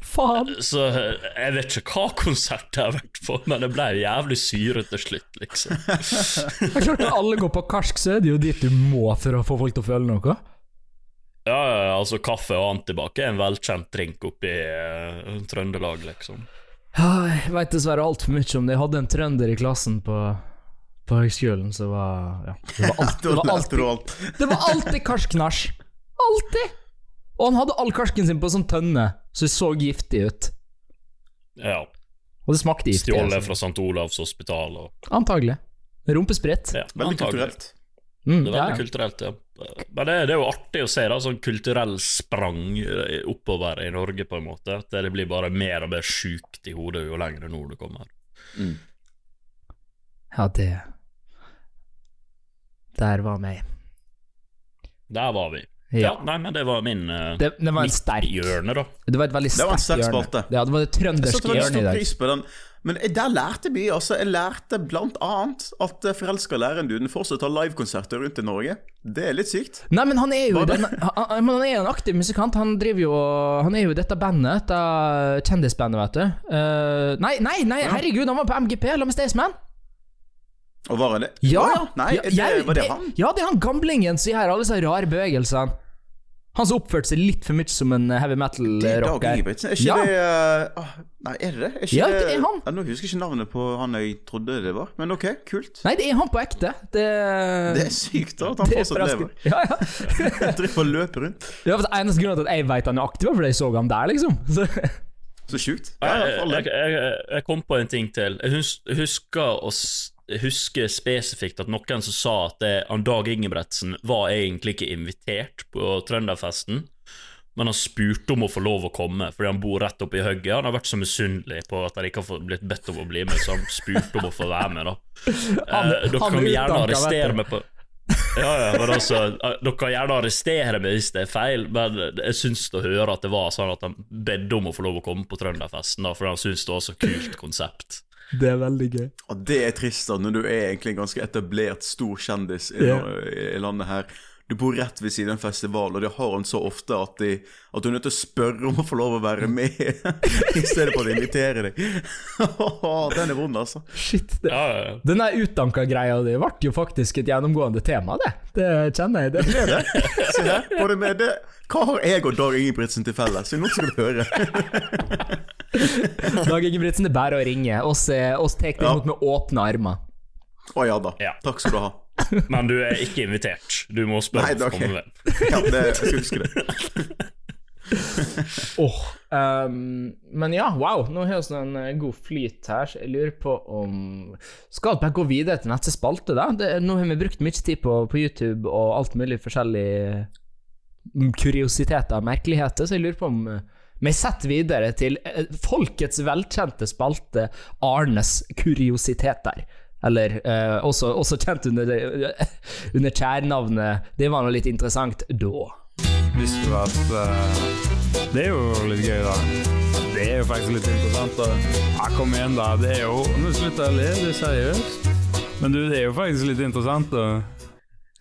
Faen. Så eh, jeg vet ikke hva konsert jeg har vært på, men det ble jævlig syret til slutt, liksom. Det er klart Når alle går på karsk, så er det jo dit du må for å få folk til å føle noe. Ja, ja, ja, altså kaffe og antibac er en velkjent drink oppe i eh, Trøndelag, liksom. Ja, jeg veit dessverre altfor mye om det. Jeg hadde en trønder i klassen på, på høgskolen som var Ja. Det var, alt, det var alltid. Det var alltid karsk-nach. Alltid! Og han hadde all karsken sin på sånn tønne, så det så giftig ut. Ja. Og det smakte giftig. Stjålet altså. fra St. Olavs hospital og Antagelig. Rumpesprett. ja, Veldig antagelig. kulturelt. Mm, Det er ja, veldig ja. kulturelt, ja. Men det, det er jo artig å se, da, sånn kulturell sprang oppover i Norge, på en måte. At det blir bare mer og mer sjukt i hodet jo lenger nord du kommer. ja, det Der var meg. Der var vi. Ja, Ja. nei, men det var min uh, Det, det var en sterk hjørne, da. Det var et veldig Det var en sterkt sterk hjørne. spalte. Ja, det var det Jeg satte trønderske veldig hjørnet i stor dag. pris på den. Men der lærte jeg mye. Altså, jeg lærte annet at eh, forelska læreren-duden fortsatt har livekonserter rundt i Norge. Det er litt sykt. Nei, men han er jo den, han, han er en aktiv musikant. Han driver jo Han er jo dette bandet, dette kjendisbandet, vet du. Uh, nei, nei, nei, herregud, han var på MGP sammen med Staysman. Og var han det? Ja! ja, Nei, ja, det, jeg- var det han? Ja, det er han gamlingen som gjør alle disse rare bevegelsene. Han som oppførte seg litt for mye som en heavy er Dag metal-rocker. Er ikke Ja. det eh, ah, Nei, er det? Er ikke Ja, det er han. Ja, nå husker jeg ikke navnet på han jeg trodde det var, men ok, kult. Nei, det er han på ekte. Det, Det er sykt da, at han fortsatt lever. Ja, ja. Jeg driver og løper rundt. Det var eneste grunnen til at jeg vet han er aktiv, var fordi jeg så ham der, liksom. Så, Så sjukt. Jeg, jeg, jeg, jeg kom på en ting til. Jeg husker, å, husker spesifikt at noen som sa at det, Dag Ingebretsen var egentlig ikke invitert på Trønderfesten, men han spurte om å få lov å komme, fordi han bor rett oppi hugget. Han har vært så misunnelig på at han ikke har blitt bedt om å bli med, så han spurte om å få være med, da. Han- Eh, dere kan er gjerne arrestere meg på ja, ja, men altså eh, Dere kan gjerne arrestere meg hvis det er feil, men jeg syns å høre at det var sånn at han bedde om å få lov å komme på Trønderfesten, da, fordi han syns det var så kult konsept. Det er veldig gøy. Og det er trist da, når du er egentlig en ganske etablert stor kjendis i, yeah. i landet her. Du bor rett ved siden av en festival, og de har den så ofte at, de, at du er nødt til å spørre om å få lov å være med, i stedet for å invitere deg. Den er vond, altså. Shit. Det. Ja, ja, ja. Den der utdanka-greia di ble jo faktisk et gjennomgående tema, det. Det kjenner jeg. Det. ble det? Se her, både med det. Hva har jeg og Dag Ingebrigtsen til felles? Nå skal du høre. Dag Ingebrigtsen, det er bare å ringe. Oss, er- oss tar det imot med åpne armer. Å ja da. Ja. Takk skal du ha. Men du er ikke invitert. Du må Nei, spørre det okay. om med. Ja, det, jeg skal huske det. oh, um, men ja, wow. Nå har vi en eh, god flyt her, så jeg lurer på om Skal vi bare gå videre til neste spalte, da? Det, nå har vi brukt mye tid på, på YouTube og alt mulig forskjellig mm, kuriositeter og merkeligheter, så jeg lurer på om eh, vi setter videre til eh, folkets velkjente spalte Arnes kuriositeter. Eller eh, også, også kjent under, under kjærnavnet Det var nå litt interessant da. Visste du at uh, Det er jo litt gøy, da. Det er jo faktisk litt interessant. da. Ja, kom igjen, da. Det er jo Nå slutter jeg å le, det er seriøst. Men du, det er jo faktisk litt interessant, da.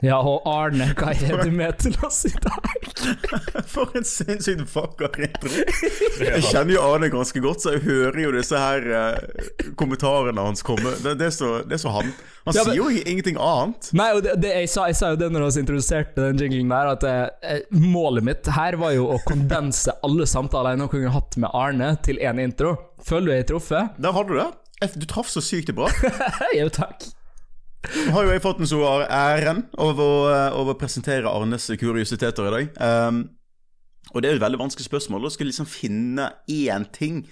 Ja, og Arne, hva er du med til oss i dag? For en sinnssykt vakker intro. Jeg kjenner jo Arne ganske godt, så jeg hører jo disse her eh, kommentarene hans komme. Det, det, er så, det er så han. Han Ja, men- sier jo ingenting annet. Nei, og det, det, jeg, sa, jeg sa jo det når vi introduserte den jinglen der, at eh, målet mitt her var jo å kondense alle samtaler jeg noen gang har hatt med Arne, til én intro. Føler du jeg har truffet? Der har du det. Du traff så sykt bra. Jo, takk. Har jo jeg fått den store æren å- eh, å presentere Arnes kuriositeter i dag. Um, og det er jo et veldig vanskelig spørsmål. Å skulle liksom finne én ting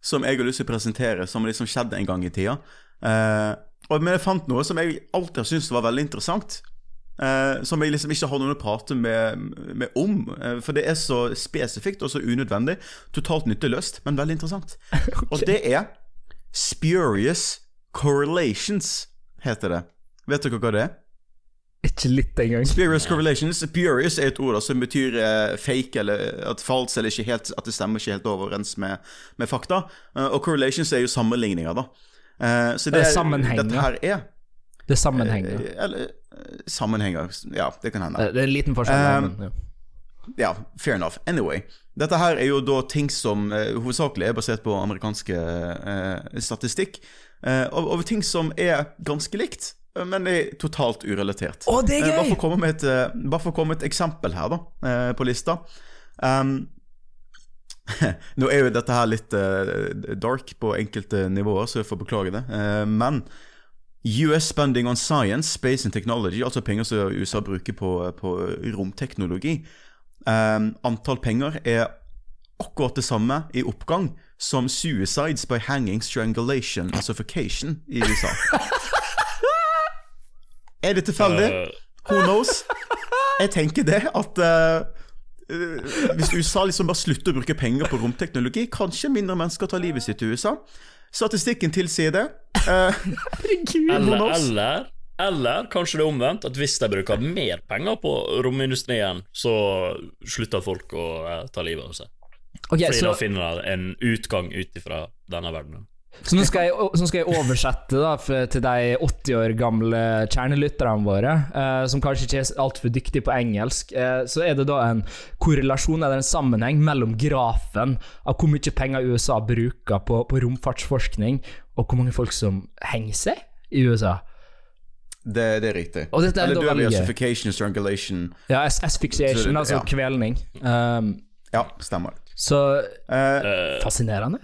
som jeg har lyst til å presentere, som liksom skjedd en gang i tida. Uh, og, men jeg fant noe som jeg alltid har syntes var veldig interessant. Uh, som jeg liksom ikke har noen å prate med, med om. Uh, for det er så spesifikt og så unødvendig. Totalt nytteløst, men veldig interessant. Og det er Spurious Correlations, heter det. Vet dere hva det er? Ikke litt engang. Spurious correlations Spurious er et ord som betyr eh, fake, eller at falsk, eller ikke helt, at det stemmer ikke helt overens med, med fakta. Eh, og correlations er jo sammenligninger, da. Eh, så det, Det er sammenhenger. dette her er Det er sammenhenger. eh, Eller eh, sammenhenger. Ja, det kan hende. Det er en liten forskjell. Um, ja. Ja, fair enough. Anyway. Dette her er jo da ting som eh, hovedsakelig er basert på amerikanske eh, statistikk. Eh, og ting som er ganske likt, eh, men er totalt urelatert. Å, det er Eh, gøy! bare, for å komme med et, bare komme med et eksempel her, da, på lista. Um, nå er jo dette her litt dark på enkelte nivåer, så jeg får beklage det. Men US spending on science, space and technology, altså penger som USA bruker på, på romteknologi, antall penger er akkurat det samme i oppgang som suicides by hanging, strangulation and suffocation i USA. er det tilfeldig? Eh, Who knows? Jeg tenker det at eh, eh, Hvis USA liksom bare slutter å bruke penger på romteknologi, kanskje mindre mennesker tar livet sitt i USA. Statistikken tilsier det. Eh, eller, eller, eller kanskje det er omvendt, at hvis de bruker mer penger på romindustrien, så slutter folk å uh, ta livet av seg. Ok, Fordi så, da finner de en utgang ut ifra denne verdenen. så, nå skal jeg, nå skal jeg oversette da, for, til de 80 år gamle kjernelytterne våre, eh, som kanskje ikke er altfor dyktige på engelsk. Eh, så er det da en korrelasjon eller en sammenheng mellom grafen av hvor mye penger USA bruker på, på romfartsforskning, og hvor mange folk som henger seg i USA. det, det er riktig. Og dette er Eller veldig gøy. strangulation Ja, as- asphyxiation, altså ja. kvelning. Um, Ja, stemmer. Så Eh, Eh, fascinerende.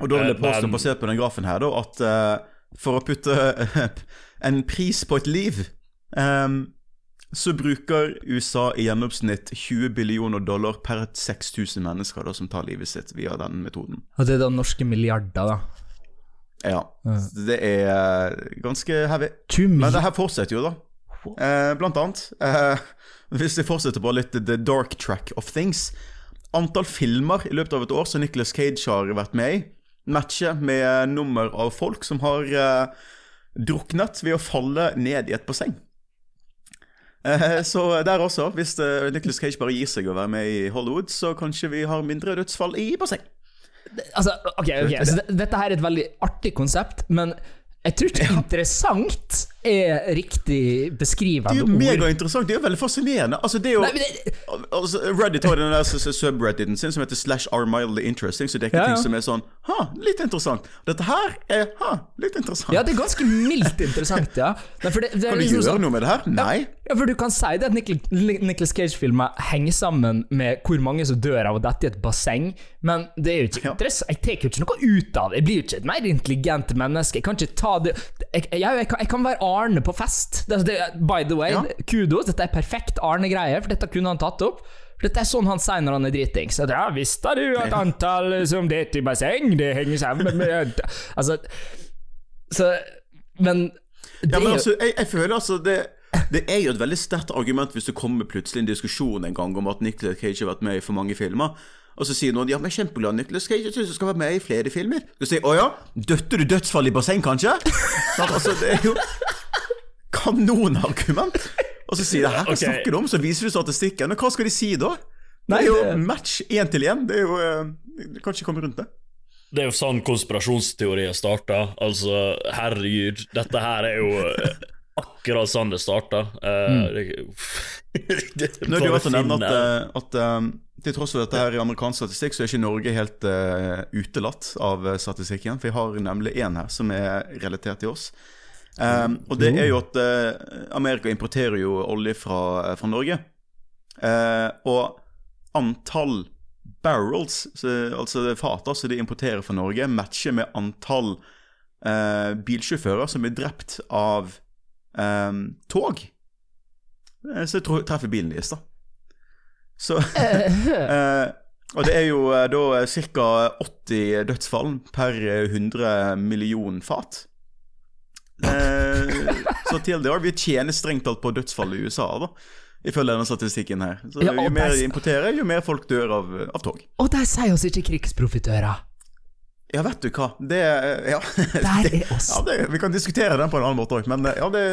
og da vil jeg Eh, påstå, men- basert på den grafen her, da, at uh, for å putte en pris på et liv um, så bruker USA i gjennomsnitt 20 billioner dollar per 6000 mennesker da, som tar livet sitt via den metoden. Og det er da norske milliarder, da. Ja. Det er ganske heavy. Men det her fortsetter jo, da. Eh, blant annet. Eh, hvis vi fortsetter på litt the dark track of things. Antall filmer i løpet av et år som Nicholas Cage har vært med i, matcher med nummer av folk som har eh, druknet ved å falle ned i et basseng. Eh, så der også, hvis eh, Nicholas Cage bare gir seg å være med i Hollywood, så kanskje vi har mindre dødsfall i basseng. Altså, ok, ok, så Dette her er et veldig artig konsept, men jeg tror ikke interessant er riktig Det er jo megainteressant. Det er jo veldig fascinerende. Altså, det er jo Nei, det, Altså, Reddit har den der subredditen sin som heter slash are mildly interesting, så det er ikke Ja, ja. ting som er sånn Ha, litt interessant. Dette her er ha, litt interessant. ja, det er ganske mildt interessant, ja. Nei, det, det kan du liksom gjøre sånn- noe med det her? Nei. Ja, for du kan si det at Nicholas Cage-filmer henger sammen med hvor mange som dør av å dette i et basseng, men det er jo ikke Ja. Jeg tar jo ikke noe ut av det. Jeg blir jo ikke et mer intelligent menneske. Jeg kan ikke ta det Jeg, jeg, jeg, kan, jeg kan være Arne på fest. Det, det, by the way, Ja. kudos. Dette er perfekt Arne-greie, for dette kunne han tatt opp. Dette er sånn han sier når han er dritings. Ja, visste du at antall som detter i basseng, det henger sammen med Altså Så Men det Ja, men er altså, jeg, jeg føler altså det det er jo et veldig sterkt argument hvis det kommer plutselig en diskusjon en gang om at Nicolas Cage har vært med i for mange filmer. Og så sier noen ja, men jeg er kjempeglad Nicolas Cage, jeg synes du skal være med i flere filmer. Du sier å ja, døtte du dødsfall i basseng, kanskje? Altså, det er jo kanonargument. Og så sier de her, hva okay. snakker du om? Så viser du statistikken. Og hva skal de si da? Det er jo match én til én. Det er jo eh, Du kan ikke komme rundt det. Det er jo sånn konspirasjonsteorier starter. Altså, herregud, dette her er jo eh, akkurat sånn det starta. Uh, det, Nå er det jo verdt å nevne at, eh, at eh, til tross for dette her i amerikansk statistikk, så er ikke Norge helt uh, utelatt av eh, statistikken. For jeg har nemlig én her som er relatert til oss. Um, og det er jo at uh, Amerika importerer jo olje fra, fra Norge. Uh, og antall barrels, så, altså fater som de importerer fra Norge, matcher med antall uh, bilsjåfører som blir drept av um, tog. Eh, Så jeg treffer bilen deres, da. Så eh, Og det er jo eh, da ca. 80 dødsfall per 100 million fat. Eh, så til det år, vi tjener strengt talt på dødsfallet i USA, da. Ifølge denne statistikken her. Så Ja, Jo mer de importerer, jo mer folk dør av, av tog. Og der sier oss ikke krigsprofitører. Ja, vet du hva. Det Ja, Der er oss. ja det, vi kan diskutere den på en annen måte òg, men eh, ja, det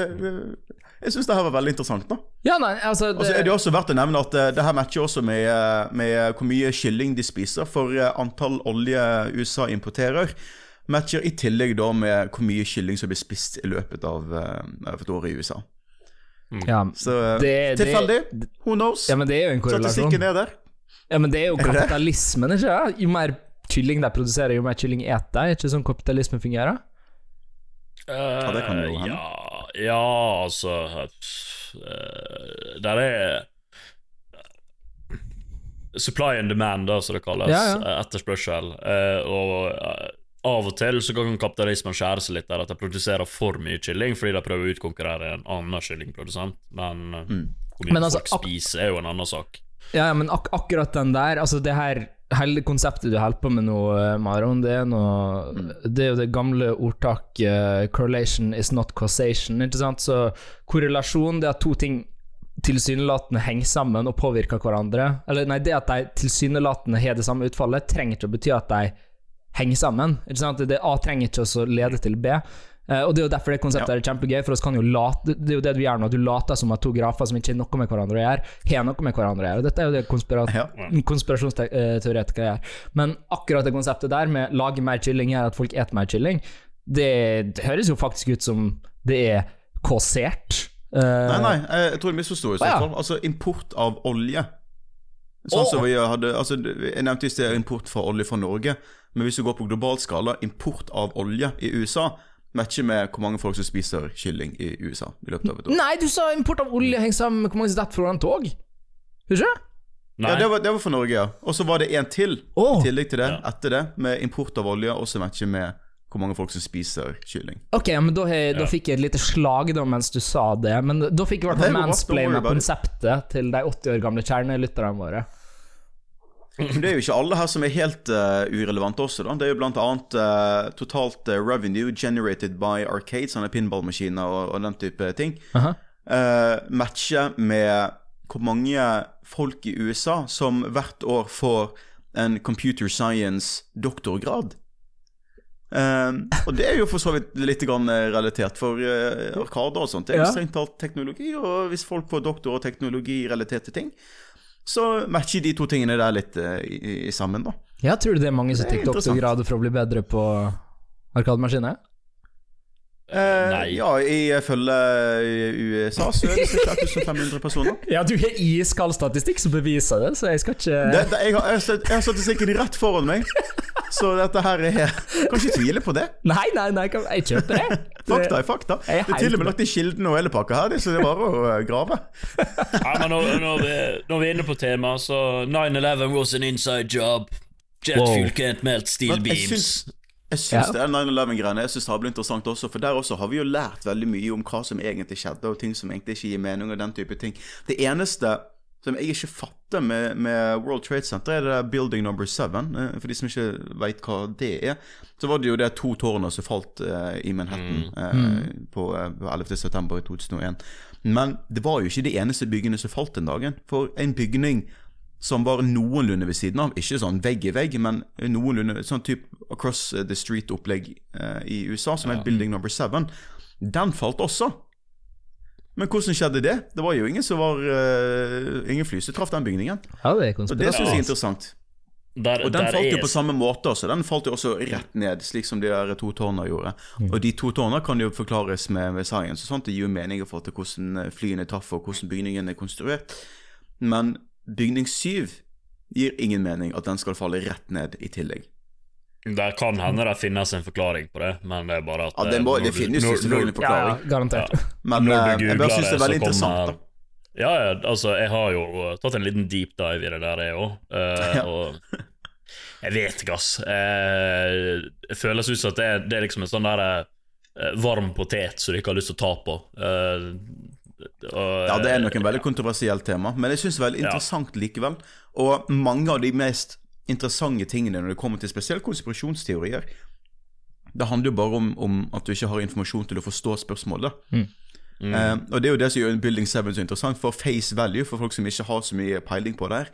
Jeg syns det her var veldig interessant, da. Ja, nei, altså Og så er det også verdt å nevne at eh, det her matcher også med, med hvor mye kylling de spiser. For antall olje USA importerer, matcher i tillegg da med hvor mye kylling som blir spist i løpet av, eh, av et år i USA. ja, Så eh, Det- det- tilfeldig? Who knows? ja, men det er jo en korrelasjon. Statistikken er der. Ja, men det er jo kapitalismen, ikke sant? Jo mer kylling de produserer, jo mer kylling eter de. Er ikke sånn kapitalismen fungerer? Ja, det kan jo hende. Ja, ja altså uh, Der er Supply and demand, da, som det kalles. Ja, ja. eh, Etterspørsel. Uh, og eh, av og til så kan kapitalismen skjære seg litt der at de produserer for mye kylling fordi de prøver å utkonkurrere en annen kyllingprodusent. Men mm. hvor mye Men altså, folk spiser, er jo en annen sak. Ja, men ak akkurat den der Altså, det her hele konseptet du holder på med nå, eh, Maron, det er noe Det er jo det gamle ordtaket eh, 'correlation is not causation', ikke sant? Så korrelasjon, det at to ting tilsynelatende henger sammen og påvirker hverandre Eller nei, det at de tilsynelatende har det samme utfallet, trenger ikke å bety at de henger sammen. Det A trenger ikke å lede til B. Uh, og Det er jo derfor det konseptet er kjempegøy, for oss kan jo late, det er jo det du gjør nå, du later som at to grafer som ikke har noe med hverandre å gjøre, har noe med hverandre å gjøre. Og Dette er jo det konspira Ja. konspirasjonsteoretikere gjør. Men akkurat det konseptet der med lage mer kylling gjør at folk eter mer kylling, det, det høres jo faktisk ut som det er kausert. Uh, Nei, nei, jeg, tror jeg misforsto i så ja. fall. Altså import av olje. Sånn oh. som vi hadde Altså, jeg nevnte i sted import fra olje fra Norge, men hvis du går på global skala, import av olje i USA matcher med hvor mange folk som spiser kylling i USA i løpet av et år. Nei, du sa import av olje henger sammen med hvor mange som detter foran tog. Husker du? Nei, Ja, det var, det var for Norge, ja. Og så var det en til oh. i tillegg til det, Ja. etter det, med import av olje, også matcher med hvor mange folk som spiser kylling. Ok, men da, jeg, da Ja. fikk jeg et lite slag da mens du sa det. Men da fikk jeg i hvert fall mansplaina konseptet til de 80 år gamle kjernelytterne våre. Men det er jo ikke alle her som er helt uh, urelevante også, da. Det er jo blant annet uh, totalt uh, revenue generated by arcades, sånne pinballmaskiner og, og den type ting. -huh. uh, matcher med hvor mange folk i USA som hvert år får en computer science doktorgrad. Um, og det er jo for så vidt litt grann eh, relatert for uh, arkader og sånt. Det er jo Ja. strengt talt teknologi, og hvis folk får doktor og teknologi relaterte ting, så matcher de to tingene der litt uh, i, i sammen, da. Jeg tror det er mange som tar doktorgrad for å bli bedre på arkademaskiner. Eh, Nei. Ja, ifølge USA så er det ca. 1500 personer. Ja, du har iskald statistikk som beviser det, så jeg skal ikke Det, det, jeg, har, har statistikken rett foran meg, så dette her er Kan ikke tvile på det. Nei, nei, nei, jeg kjøper det. Fakta er fakta. Jeg er Det er til og med lagt i kilden og hele pakka her, så det er bare å eh, grave. Ja, men når, når, vi, når vi er inne på temaet, så 9-11 was an inside job. Jet Wow. fuel can't melt steel Men jeg beams. Jeg syns Ja. det er 9-11-greiene jeg synes det har blitt interessant også, for der også har vi jo lært veldig mye om hva som egentlig skjedde, og ting som egentlig ikke gir mening, og den type ting. Det eneste som jeg ikke fatter med, med World Trade Center, er det der Building Number 7. eh, For de som ikke veit hva det er, så var det jo det to tårnene som falt uh, i Manhattan mm. på, eh, på 11. september 2001. Men det var jo ikke de eneste byggene som falt den dagen. For en bygning som var noenlunde ved siden av, ikke sånn vegg i vegg, men noenlunde sånn type across the street-opplegg eh, i USA, som er Building Number 7, den falt også. Men hvordan skjedde det? Det var jo ingen som var uh, Ingen fly som traff den bygningen. Ja, det Og det syns jeg er interessant. Der, Og den der falt jo er- på samme måte også. Den falt jo også rett ned, slik som de der to tårna gjorde. Og de to tårna kan jo forklares med, med science og sånt. Det gir jo mening i forhold til hvordan eh, flyene traff og hvordan bygningen er konstruert. Men bygning syv gir ingen mening at den skal falle rett ned i tillegg. Det kan hende det finnes en forklaring på det, men det er bare at Ja, det, må, eh, det du- finnes jo selvfølgelig en forklaring. ja, garantert. garantert. Men eh, jeg bare syns det er veldig interessant. da. Ja, ja, altså, jeg har jo tatt en liten deep dive i det der, jeg òg. Ja. Og jeg vet ikke, ass. Eh, det føles ut som at det er, det er liksom en sånn der eh, varm potet som du ikke har lyst til å ta på. Eh, og, Ja, det er nok en veldig kontroversielt tema, men jeg syns det er veldig Ja. interessant likevel. Og mange av de mest interessante tingene når det kommer til spesielt konspirasjonsteorier, det handler jo bare om, om at du ikke har informasjon til å forstå spørsmålet. Eh, og det er jo det som gjør Building 7 så interessant. For face value, for folk som ikke har så mye peiling på det her,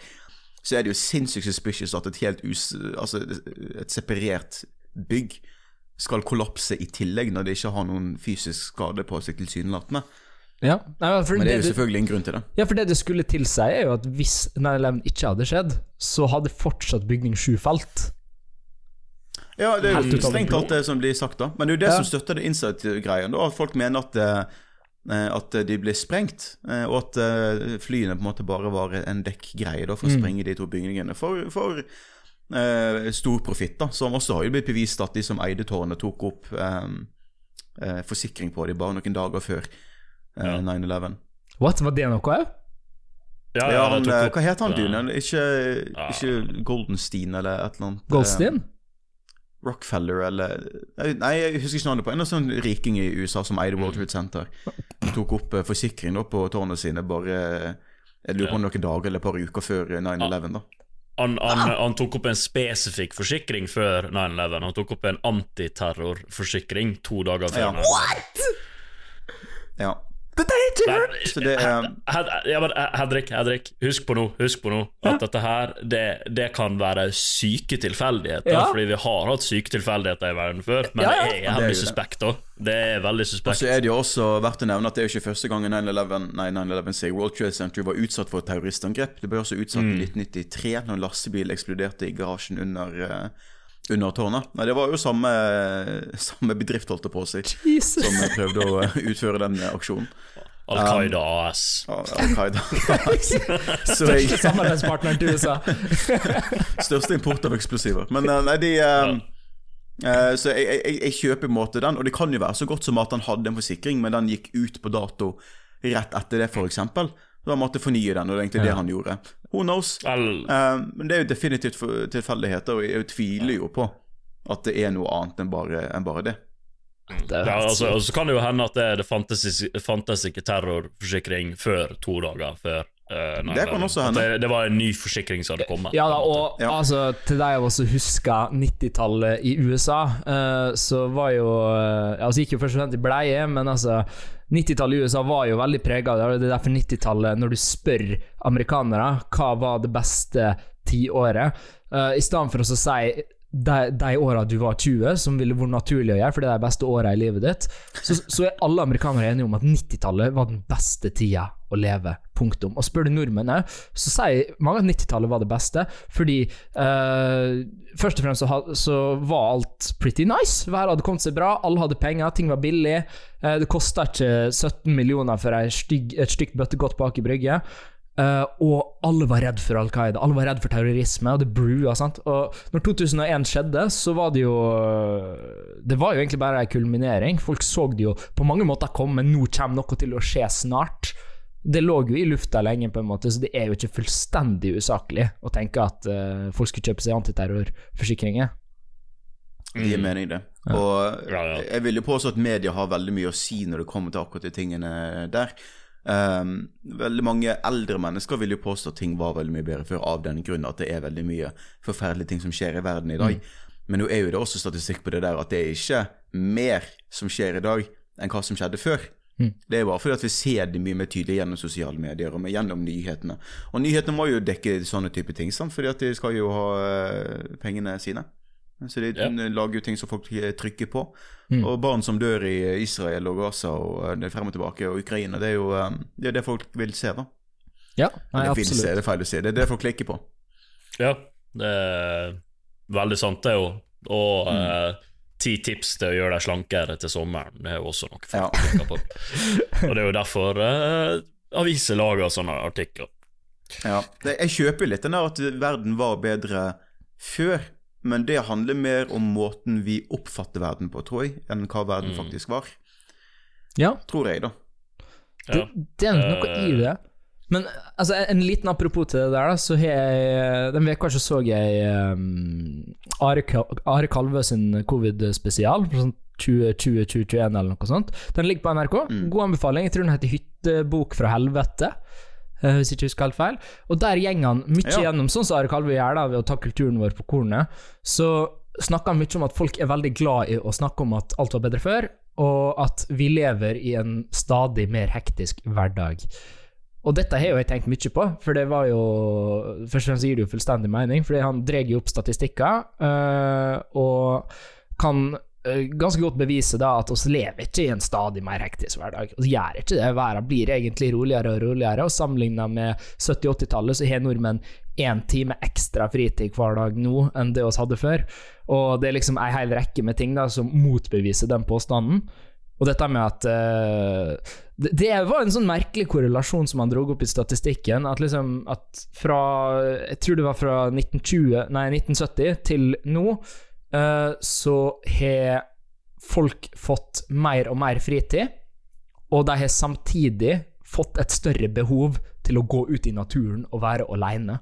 så er det jo sinnssykt suspicious at et helt us, altså et separert bygg skal kollapse i tillegg, når det ikke har noen fysisk skade på seg, tilsynelatende. Ja. Nei, Men det er jo selvfølgelig en grunn til det. Ja, for det det skulle tilsi, er jo at hvis 9-11 ikke hadde skjedd, så hadde fortsatt bygning 7 falt. Ja, det er jo strengt tatt det som blir sagt, da. Men det er jo det Ja. som støtter det inside-greia. At folk mener at, eh, at de blir sprengt, eh, og at eh, flyene på en måte bare var en dekkgreie da, for Mm. å sprenge de to bygningene. For, for eh, stor profitt, da. Som også har jo blitt bevist at de som eide tårnet, tok opp eh, eh, forsikring på dem bare noen dager før eh, Ja. 9-11. What, var det noe òg? Ja, Ja, han, eh, hva het han Ja. duden? Ikke, ikke Goldenstein eller et eller annet? eh, Goldstein? Rockefeller eller Nei, jeg husker ikke navnet på en sånn riking i USA som eide World Trade Center. Han tok opp eh, forsikring da på tårnene sine bare eh, Jeg lurer på noen dager eller et par uker før eh, 9-11. da Han, han, han tok opp en spesifikk forsikring før 9-11. Han tok opp en antiterrorforsikring to dager før. Ja. 9/11. Ja. Er det er Hed- ja, eh, Hedrik, Hedrik, husk på nå, husk på nå at dette her, det, det kan være syke tilfeldigheter. Ja. Fordi vi har hatt syke tilfeldigheter i verden før, men Ja, ja. det er Det jævlig suspekt, òg. Det er veldig Og suspekt. så er det jo også verdt å nevne at det er jo ikke første gang 9-11 Nei, 9-11 sier World Trade Center var utsatt for et terroristangrep. Det ble også utsatt i 1993, når en lastebil eksploderte i garasjen under, eh, under tårnet. Nei, det var jo samme, samme bedrift, holdt jeg på å si, Jesus. som prøvde å eh, utføre den aksjonen. Al Qaida AS. Um, Al-Qaida. Så jeg, Største samarbeidspartneren til USA. Største import av eksplosiver. Men eh, nei, de um, Uh, Så jeg, jeg, jeg kjøper i en måte den, og det kan jo være så godt som at han hadde en forsikring, men den gikk ut på dato rett etter det, f.eks. Så han måtte fornye den, og det er egentlig det han gjorde. Who knows? Eh, men det er jo definitivt tilfeldigheter, og jeg tviler jo på at det er noe annet enn bare, enn bare det. Det ja, altså, og så kan det jo hende at det, det fantes, fantes ikke terrorforsikring før to dager før. Uh, 9/11. Det kan også hende. Det, det var en ny forsikring som hadde kommet. Ja da, og Ja. altså, til deg av oss som husker 90-tallet i USA, uh, så var jo uh, Altså gikk jo først og fremst i bleie, men altså 90-tallet i USA var jo veldig prega det. Det er derfor 90-tallet, når du spør amerikanere hva var det beste tiåret, uh, i stedet for å si de, de åra du var 20, som ville vært naturlig å gjøre, for det er de beste åra i livet ditt, så, så er alle amerikanere enige om at 90-tallet var den beste tida å leve. Punktum. Og spør du nordmennene, så sier mange at 90-tallet var det beste, fordi eh, Først og fremst så, så var alt pretty nice. Været hadde kommet seg bra, alle hadde penger, ting var billig. Eh, det kosta ikke 17 millioner for ei stygg, et stygt bøttegodt bak i brygge. Eh, og alle var redd for Al Qaida, alle var redd for terrorisme, og det brua. sant? Og når 2001 skjedde, så var det jo Det var jo egentlig bare en kulminering. Folk så det jo på mange måter komme, nå kommer noe til å skje snart. Det lå jo i lufta lenge, på en måte, så det er jo ikke fullstendig usaklig å tenke at uh, folk skulle kjøpe seg antiterrorforsikringer. Det gir mening, det. Ja, Og jeg vil jo påstå at media har veldig mye å si når det kommer til akkurat de tingene der. Um, veldig mange eldre mennesker vil jo påstå at ting var veldig mye bedre før av den grunn at det er veldig mye forferdelige ting som skjer i verden i dag. Men nå er jo det også statistikk på det der at det er ikke mer som skjer i dag enn hva som skjedde før. Det er bare fordi at vi ser det mye mer tydelig gjennom sosiale medier og gjennom nyhetene. Og nyhetene må jo dekke sånne type ting, sant? fordi at de skal jo ha eh, pengene sine. Så de Ja. lager jo ting som folk eh, trykker på. Og barn som dør i Israel og Gaza og eh, det er frem og tilbake, og Ukraina, det er jo det, er det folk vil se, da. Ja, nei, det absolutt. se, det er feil å si. Det er det folk klikker på. Ja, det er veldig sant, det jo. Og eh, ti tips til å gjøre deg slankere til sommeren, det er jo også noe folk Ja. på. Og det er jo derfor uh, aviser lager sånne artikler. Ja. Jeg kjøper litt den der at verden var bedre før, men det handler mer om måten vi oppfatter verden på, tror jeg, enn hva verden Mm. faktisk var. Ja, Tror jeg, da. det, Ja. det er nok noe i det. Men altså, en liten apropos til det der, da, så har jeg Den uka så så jeg um, Are, Are Kalvø sin covid-spesial. Sånn 2020-2021 eller noe sånt. Den ligger på NRK. God anbefaling. Jeg tror den heter 'Hyttebok fra helvete'. eh, Hvis jeg ikke husker helt feil. Og der går han mye Ja. gjennom, sånn som Are Kalvø gjør da, ved å ta kulturen vår på kornet. Så snakker han mye om at folk er veldig glad i å snakke om at alt var bedre før, og at vi lever i en stadig mer hektisk hverdag. Og dette har jo jeg tenkt mye på, for det var jo Først og fremst gir det jo fullstendig mening, fordi han drar jo opp statistikker, øh, og kan øh, ganske godt bevise da at vi lever ikke i en stadig mer hektisk hverdag. Vi gjør ikke det. Verden blir egentlig roligere og roligere, og sammenlignet med 70-80-tallet så har nordmenn én time ekstra fritid hver dag nå enn det vi hadde før. Og det er liksom ei hel rekke med ting da som motbeviser den påstanden. Og dette med at eh, det, var en sånn merkelig korrelasjon som han dro opp i statistikken. At liksom at fra Jeg tror det var fra 1920, nei, 1970 til nå, uh, så har folk fått mer og mer fritid. Og de har samtidig fått et større behov til å gå ut i naturen og være aleine.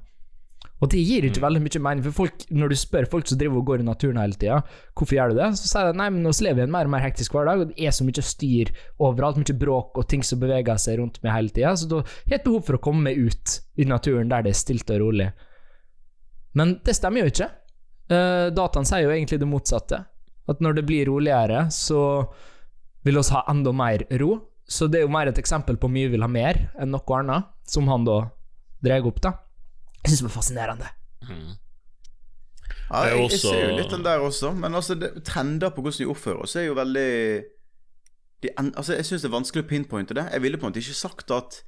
Og det gir ikke veldig mye mening, for folk, når du spør folk som driver og går i naturen hele tida, hvorfor gjør du det, så sier de nei, men vi lever i en mer og mer hektisk hverdag, og det er så mye styr overalt, mye bråk og ting som beveger seg rundt meg hele tida, så da har jeg et behov for å komme meg ut i naturen der det er stilt og rolig. Men det stemmer jo ikke. Uh, dataen sier jo egentlig det motsatte. At når det blir roligere, så vil vi ha enda mer ro. Så det er jo mer et eksempel på mye vil ha mer enn noe annet, som han da drar opp, da. Jeg syns det var fascinerende. Mm. Ja, Det jeg, jeg ser jo litt den der også, men altså det, trender på hvordan vi oppfører oss, er jo veldig de, altså Jeg syns det er vanskelig å pinpointe det. Jeg ville på en måte ikke sagt at,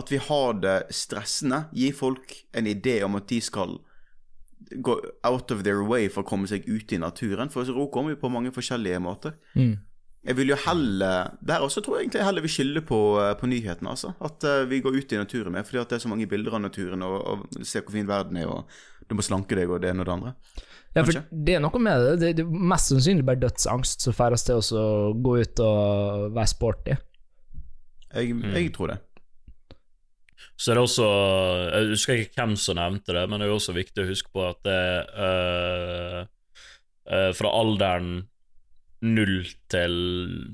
at vi har det stressende. Gi folk en idé om at de skal gå out of their way for å komme seg ut i naturen. For ro kommer vi på mange forskjellige måter. Mm. Jeg vil jo heller Der også tror jeg egentlig jeg heller vil skylde på, eh, på nyhetene. altså At eh, vi går ut i naturen mer, fordi at det er så mange bilder av naturen, og, og ser hvor fin verden er, og du må slanke deg, og det ene og det andre. Ja, for Kanskje. det er noe med det. Det, det er mest sannsynlig bare dødsangst som får oss til å gå ut og være sporty. Jeg, jeg tror det. Så det er også Jeg husker ikke hvem som nevnte det, men det er jo også viktig å huske på at det eh, eh, Fra alderen 0 til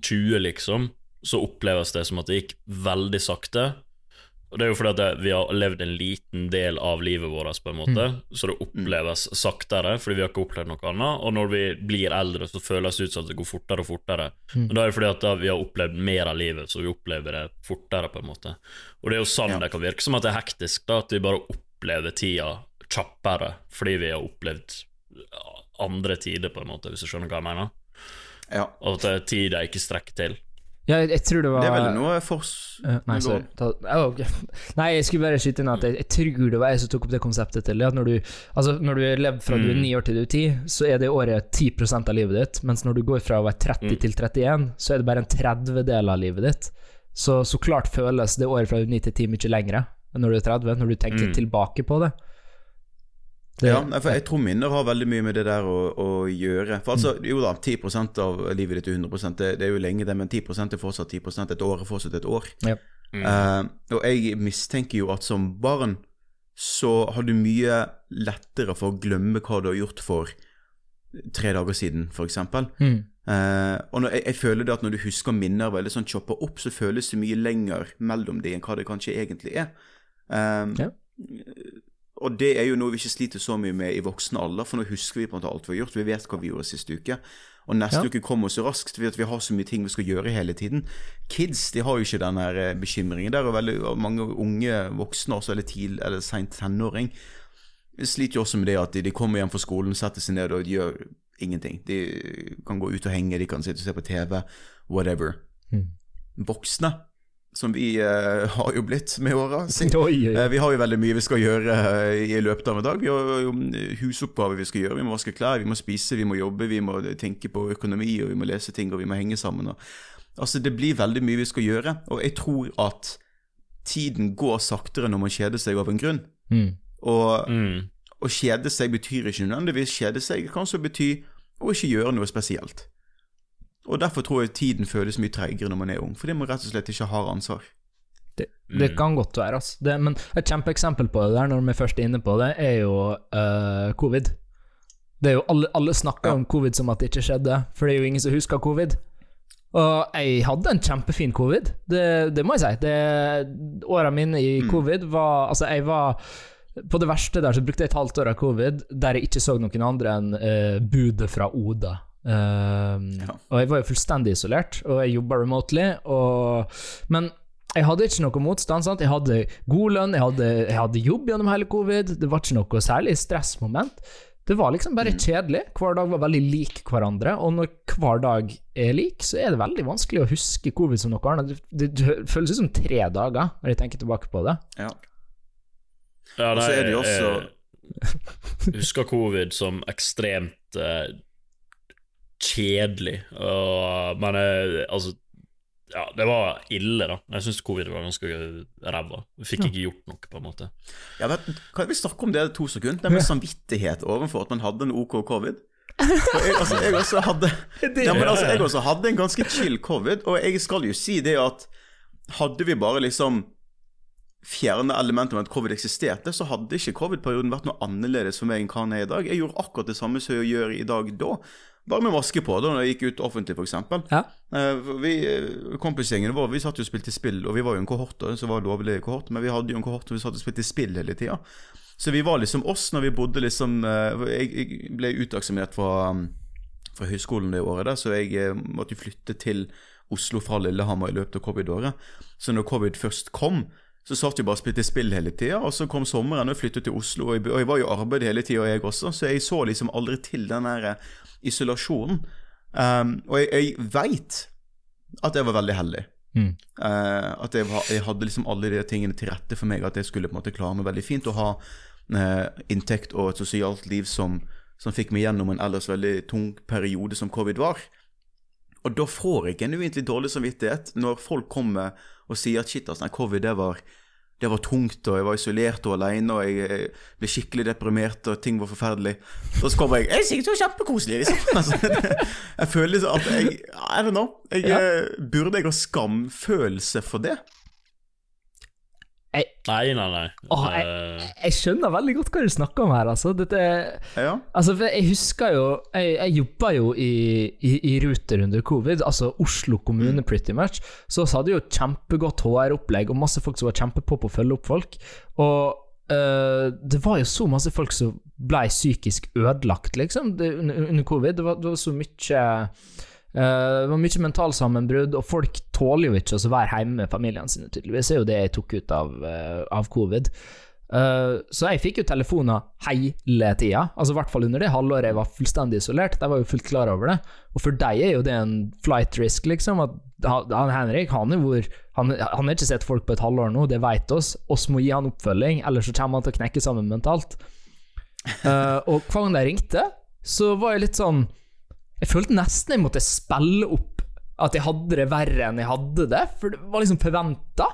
20, liksom, så oppleves det som at det gikk veldig sakte. Og det er jo fordi at det, vi har levd en liten del av livet vårt, på en måte, så det oppleves saktere, fordi vi har ikke opplevd noe annet. Og når vi blir eldre, så føles det ut som at det går fortere og fortere. Men da er det fordi at vi har opplevd mer av livet, så vi opplever det fortere, på en måte. Og det er jo sånn Ja. det kan virke som at det er hektisk, da, at vi bare opplever tida kjappere fordi vi har opplevd andre tider, på en måte, hvis du skjønner hva jeg mener. Ja. Og at det er tid jeg ikke strekker til. Ja, jeg, jeg tror det var Det er vel noe fors... Uh, nei, sorry. Ta, oh, okay. Nei, jeg skulle bare skyte inn at jeg, jeg tror det var jeg som tok opp det konseptet til. At når du, altså, når du har levd fra du er Mm. ni år til du er ti, så er det året 10% av livet ditt. Mens når du går fra å være 30 Mm. til 31, så er det bare en 30-del av livet ditt. Så, så klart føles det året fra du er 9 til 10 mye lengre enn når du er 30, når du tenker Mm. tilbake på det. Det- Ja, for jeg tror minner har veldig mye med det der å, å gjøre. For altså, jo da, 10% av livet ditt er 100 det, det er jo lenge det, men 10% er fortsatt 10% Et år er fortsatt et år. Ja. Mm. Uh, og jeg mistenker jo at som barn så har du mye lettere for å glemme hva du har gjort for tre dager siden, f.eks. Mm. Uh, og når jeg, jeg føler det at når du husker minner veldig sånn choppa opp, så føles det mye lenger mellom de enn hva det kanskje egentlig er. Uh, Ja. Og det er jo noe vi ikke sliter så mye med i voksen alder, for nå husker vi på en måte alt vi har gjort. Vi vet hva vi gjorde siste uke. Og neste Ja. uke kommer så raskt fordi vi har så mye ting vi skal gjøre hele tiden. Kids de har jo ikke den her eh, bekymringen. Der og, veldig og mange unge voksne også, eller, tidlig, eller sent tenåring, sliter jo også med det at de, de kommer hjem fra skolen, setter seg ned og gjør ingenting. De kan gå ut og henge, de kan sitte og se på TV, whatever. Mm. Voksne, som vi eh, har jo blitt med åra. Eh, Vi har jo veldig mye vi skal gjøre eh, i løpet av en dag. Vi har jo eh, husoppgaver vi skal gjøre. Vi må vaske klær, vi må spise, vi må jobbe, vi må tenke på økonomi, og vi må lese ting, og vi må henge sammen. Og, altså, det blir veldig mye vi skal gjøre, og jeg tror at tiden går saktere når man kjeder seg av en grunn. Mm. Og Mm. å kjede seg betyr ikke nødvendigvis kjede seg, det kan også bety å ikke gjøre noe spesielt. Og derfor tror jeg tiden føles mye treigere når man er ung, fordi man rett og slett ikke har ansvar. Det, det kan godt være, altså. Det, men et kjempeeksempel på det der, når vi først er inne på det, er jo uh, covid. Det er jo alle, alle snakker Ja. om covid som at det ikke skjedde, for det er jo ingen som husker covid. Og jeg hadde en kjempefin covid, det, det må jeg si. Det, årene mine i covid var Altså, jeg var På det verste der så brukte jeg et halvt år av covid der jeg ikke så noen andre enn eh, budet fra Oda. Um, Ja. Og jeg var jo fullstendig isolert, og jeg jobba remotely. Og, men jeg hadde ikke noe motstand. Sant? Jeg hadde god lønn, jeg hadde, jeg hadde jobb gjennom hele covid. Det var ikke noe særlig stressmoment. Det var liksom bare kjedelig. Hver dag var veldig lik hverandre. Og når hver dag er lik, så er det veldig vanskelig å huske covid som noe annet. Det, det føles ut som tre dager, når jeg tenker tilbake på det. Ja. Ja, Og så nei, er det jo også Jeg husker covid som ekstremt eh, kjedelig. Og, men eh, altså Ja, det var ille, da. Jeg syns covid var ganske ræva. Vi fikk ikke gjort noe, på en måte. Ja, men, kan vi snakke om det to sekunder? Det med samvittighet overfor at man hadde en OK covid. For jeg, altså, jeg også hadde ja, men altså, jeg også hadde en ganske chill covid, og jeg skal jo si det at hadde vi bare liksom fjerne elementet med at covid eksisterte, så hadde ikke covid-perioden vært noe annerledes for meg enn hva den er i dag. Jeg gjorde akkurat det samme som jeg gjør i dag da, bare med maske på, da når jeg gikk ut offentlig, f.eks. Ja. Kompisgjengene vi, eh, Kompisgjengen vår vi satt jo og spilte spill, og vi var jo en kohort da, som var lovlig kohort, men vi hadde jo en kohort og vi satt og spilte spill hele tida. Så vi var liksom oss når vi bodde liksom eh, Jeg, jeg ble utaksimert fra, um, fra høyskolen det året, der, så jeg eh, måtte jo flytte til Oslo fra Lillehammer i løpet av covid-året. Så når covid først kom, så satt vi bare og spilte spill hele tida, og så kom sommeren, og flyttet til Oslo, og jeg, og jeg var i arbeid hele tida, jeg også, så jeg så liksom aldri til den der eh, isolasjonen. Um, og jeg, jeg veit at jeg var veldig heldig. Mm. Uh, at jeg, jeg hadde liksom alle de tingene til rette for meg, at jeg skulle på en måte klare meg veldig fint og ha uh, inntekt og et sosialt liv som, som fikk meg gjennom en ellers veldig tung periode som covid var. Og da får jeg en uendelig dårlig samvittighet når folk kommer og sier at shit, altså, covid det var, det var tungt, og jeg var isolert og alene, og jeg, jeg ble skikkelig deprimert, og ting var forferdelig. Og så kommer jeg Jeg er sikkert så kjempekoselig, liksom. Altså, det, jeg føler liksom at jeg I don't know. Jeg, Ja. eh, Burde jeg ha skamfølelse for det? Nei, nei, nei. Åh, jeg, Jeg skjønner veldig godt hva du snakker om her, altså. Dette Ja. Altså, for jeg husker jo Jeg, jeg jobba jo i, i, i Ruter under covid, altså Oslo kommune, pretty much. Så vi hadde jo kjempegodt HR-opplegg, og masse folk som var kjempepå på å følge opp folk. Og øh, det var jo så masse folk som ble psykisk ødelagt, liksom, det, under, under covid. Det var, det var så mye eh, det var mye mentalsammenbrudd, og folk tåler jo ikke å være hjemme med familiene sine, tydeligvis. Det er jo det jeg tok ut av, uh, av covid. Uh, så jeg fikk jo telefoner hele tida, altså i hvert fall under det halvåret jeg var fullstendig isolert. De var jo fullt klar over det. Og for deg er jo det en flight risk, liksom. At han, Henrik han er, hvor, han, han har ikke sett folk på et halvår nå, det vet oss. Oss må gi han oppfølging, ellers så kommer han til å knekke sammen mentalt. Og hver gang de ringte, så var jeg litt sånn Jeg følte nesten jeg måtte spille opp at jeg hadde det verre enn jeg hadde det, for det var liksom forventa.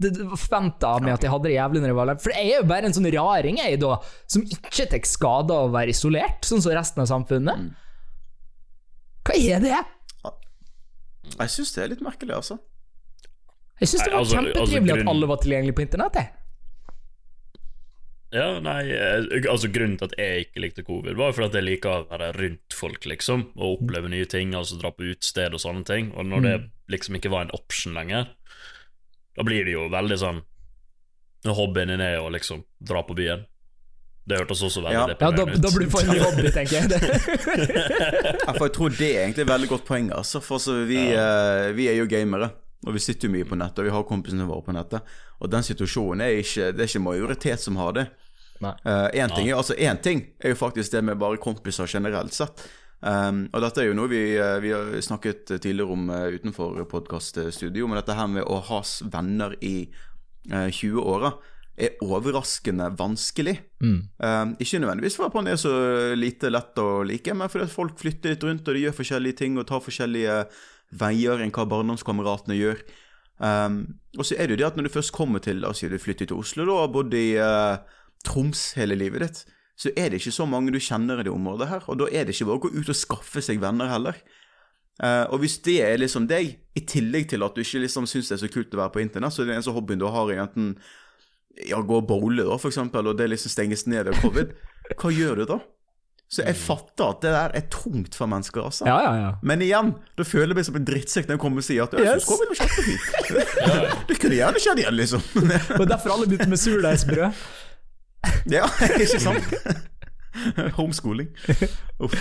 Det, var forventa av meg at jeg hadde det jævlig når jeg var alene. For jeg er jo bare en sånn raring, jeg, da, som ikke tar skade av å være isolert, sånn som resten av samfunnet. Hva er det? Jeg syns det er litt merkelig, altså. Jeg syns det var altså- kjempetrivelig altså, at alle var tilgjengelige på internett. jeg. Ja, nei, eh, altså Grunnen til at jeg ikke likte covid, var jo fordi at jeg liker å være rundt folk, liksom. Og oppleve nye ting, altså dra på utested og sånne ting. Og når det liksom ikke var en option lenger, da blir det jo veldig sånn Når hobbyen din er å liksom dra på byen. Det hørtes også veldig Ja. Ja, da, da blir du for en hobby, tenker jeg. Ja, for jeg tror det er egentlig et veldig godt poeng. Altså. For så vi, eh, vi er jo gamere, og vi sitter jo mye på nettet, og vi har kompisene våre på nettet. Og den situasjonen er ikke Det er ikke majoritet som har det. Nei. uh, ting, altså, en ting er jo faktisk det med bare kompiser generelt sett. Um, og dette er jo noe vi, eh, vi har snakket tidligere om uh, utenfor podkaststudio, men dette her med å ha venner i uh, 20-åra er overraskende vanskelig. Um, ikke nødvendigvis fordi man er så lite lett å like, men fordi folk flytter litt rundt, og de gjør forskjellige ting og tar forskjellige veier enn hva barndomskameratene gjør. Um, og så er det jo det at når du først kommer til La oss si du flytter til Oslo, da, og bodd i eh, Troms hele livet ditt, så er det ikke så mange du kjenner i det området her. Og da er det ikke bare å gå ut og skaffe seg venner heller. Uh, og hvis det er liksom deg, i tillegg til at du ikke liksom syns det er så kult å være på internett, så er det eneste hobbyen du har, er enten ja, gå og bowle, da, for eksempel, og det liksom stenges ned av covid, hva gjør du da? Så jeg fatter at det der er tungt for mennesker, altså. Ja, ja, ja. Men igjen, da føler jeg meg som en drittsekk når jeg kommer og sier at Yes. synes covid var kjempefint. det kunne gjerne skjedd igjen, liksom. Og derfor alle begynte med surdeigsbrød. Ja, ikke sant? Homeschooling. Uff.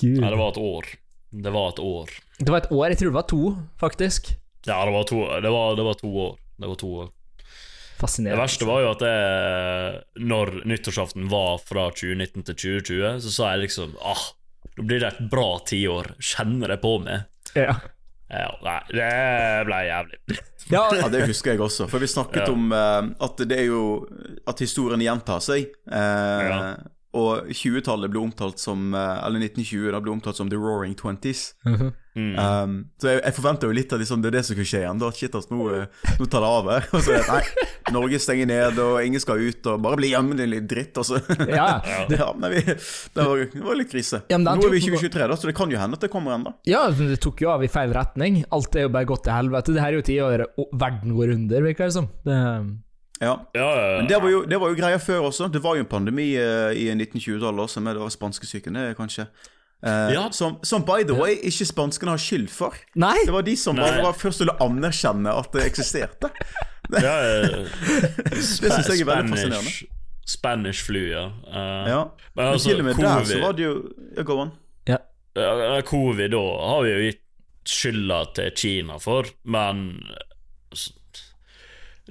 Gud. Ja, det var et år. Det var et år. Det var et år, jeg tror det var to, faktisk. Ja, det var to, det var, det var to år. Det var to år. Det verste var jo at det, når nyttårsaften var fra 2019 til 2020, så sa jeg liksom ah, nå blir det et bra tiår. Kjenner det på meg. Ja. Ja, nei, det ble jævlig. Ja, Ja, det husker jeg også. For vi snakket Ja. om uh, at det er jo At historien gjentar seg. Uh, Ja. Og 20-tallet ble omtalt som eh, Eller 1920 da ble omtalt som the roaring twenties. Mm. Um, så jeg, jeg forventer jo litt at liksom, det er det som kunne skje igjen. da Shit, altså, nå, eh, nå tar det av her. Og så er det nei, Norge stenger ned, og ingen skal ut, og bare bli hjemme, din lille dritt. Altså. Ja, det, ja, men vi, det, var, det var litt krise. Ja, nå er vi i 2023, da, så det kan jo hende at det kommer ennå. ja, det tok jo av i feil retning. Alt er jo bare gått til helvete. Det her er jo tiåret verden går under, virker det som. Det, Ja. Ja, ja, Men det var, jo, det var jo greia før også. Det var jo en pandemi uh, i 1920-tallet også, med spanskesyken, kanskje. Uh, Ja. som, som by the way ikke spanskene har skyld for. nei! Det var de som bare var først å anerkjenne at det eksisterte. ja, Det syns jeg er veldig fascinerende. Spanish, flu, ja. Uh, Ja. Men Men altså, til og med der så var det jo Ja, go on. Covid da har vi jo gitt skylda til Kina for, men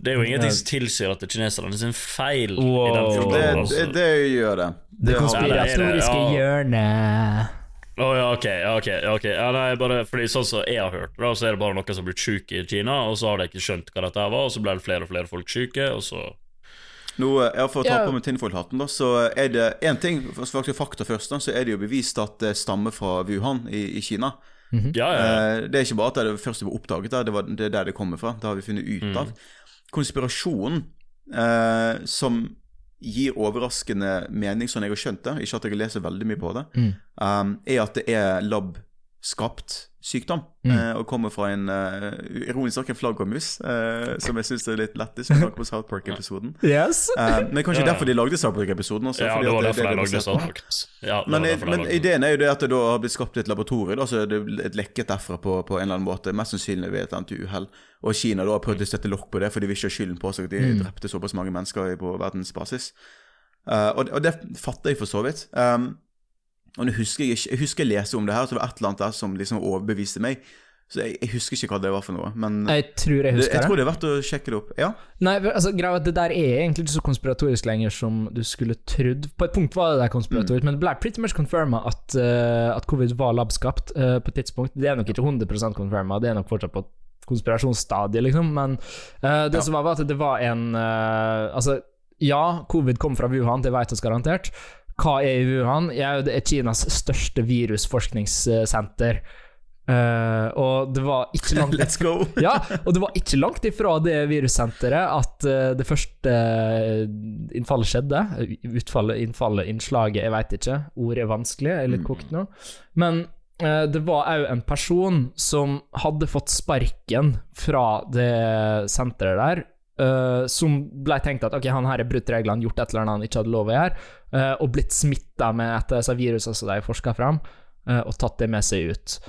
det er jo ingenting som tilsier at det er kineserne sin feil. i Wow. den Det, altså. det, det gjør det. Det Det konspiratoriske Ja, hjørnet. Å ja, ok, ja, ok, ja, ok ja, nei, bare, fordi Sånn som jeg har hørt, da, så er det bare noen som har blitt syke i Kina, og så har de ikke skjønt hva dette var, og så ble det flere og flere folk syke, og så Nå, ja, For å ta på meg tinfoil-hatten, da, så er det én ting, faktisk fakta først, da, så er det jo bevist at det stammer fra Wuhan i, i Kina. Ja, ja. ja. Eh, Det er ikke bare at det er det første vi oppdaget der, det, var, det er der det kommer fra. Det har vi funnet ut av. Konspirasjonen eh, som gir overraskende mening, sånn jeg har skjønt det, ikke at jeg leser veldig mye på det, um, er at det er lab-skapt sykdom. eh, og kommer fra en uh, ironisk nok en flaggermus, eh, som jeg syns er litt lættis tanke på South Park-episoden. Yes. Eh, men kanskje Ja, ja. derfor de lagde South Park-episoden ja, fordi det var derfor de lagde. South Park. Ja, det Men, var derfor men lagde ideen er jo det at det da har blitt skapt et laboratorium. Da, så det er et lekket derfra på, på en eller annen måte. Mest sannsynlig ved et eller annet uhell. Og Kina da har prøvd å sette lokk på det, for de vil ikke ha skylden på seg at de drepte såpass mange mennesker på verdensbasis. Uh, og, det- og det fatter jeg for så vidt. Um, og nå husker jeg Jeg husker jeg leste om det her, så det var et eller annet der som liksom overbeviste meg. Så jeg, jeg husker ikke hva det var for noe. Men Jeg tror jeg husker det, jeg tror det er verdt å sjekke det opp. Ja. Nei, altså, greia at det der er egentlig ikke så konspiratorisk lenger som du skulle trodd. På et punkt var det der konspiratorisk, men det ble pretty much confirma at, uh, at covid var labskapt uh, på et tidspunkt. Det er nok ikke 100 confirma, det er nok fortsatt på konspirasjonsstadiet, liksom, men uh, det Ja. som var, var at det var en Altså, ja, covid kom fra Wuhan, det vet vi garantert. Hva er i Wuhan? Ja, det er Kinas største virusforskningssenter. Uh, og det var ikke langt Let's go! ja, og det var ikke langt ifra det virussenteret at uh, det første eh, innfallet skjedde. Utfallet, innfallet, innslaget, jeg veit ikke. Ordet er vanskelig, jeg er litt kokt nå. Men uh, det var òg en person som hadde fått sparken fra det senteret der, eh, som ble tenkt at ok, han her har brutt reglene, gjort et eller annet han ikke hadde lov å gjøre, uh, og blitt smitta med et av disse virusene som de forska fram, uh, og tatt det med seg ut.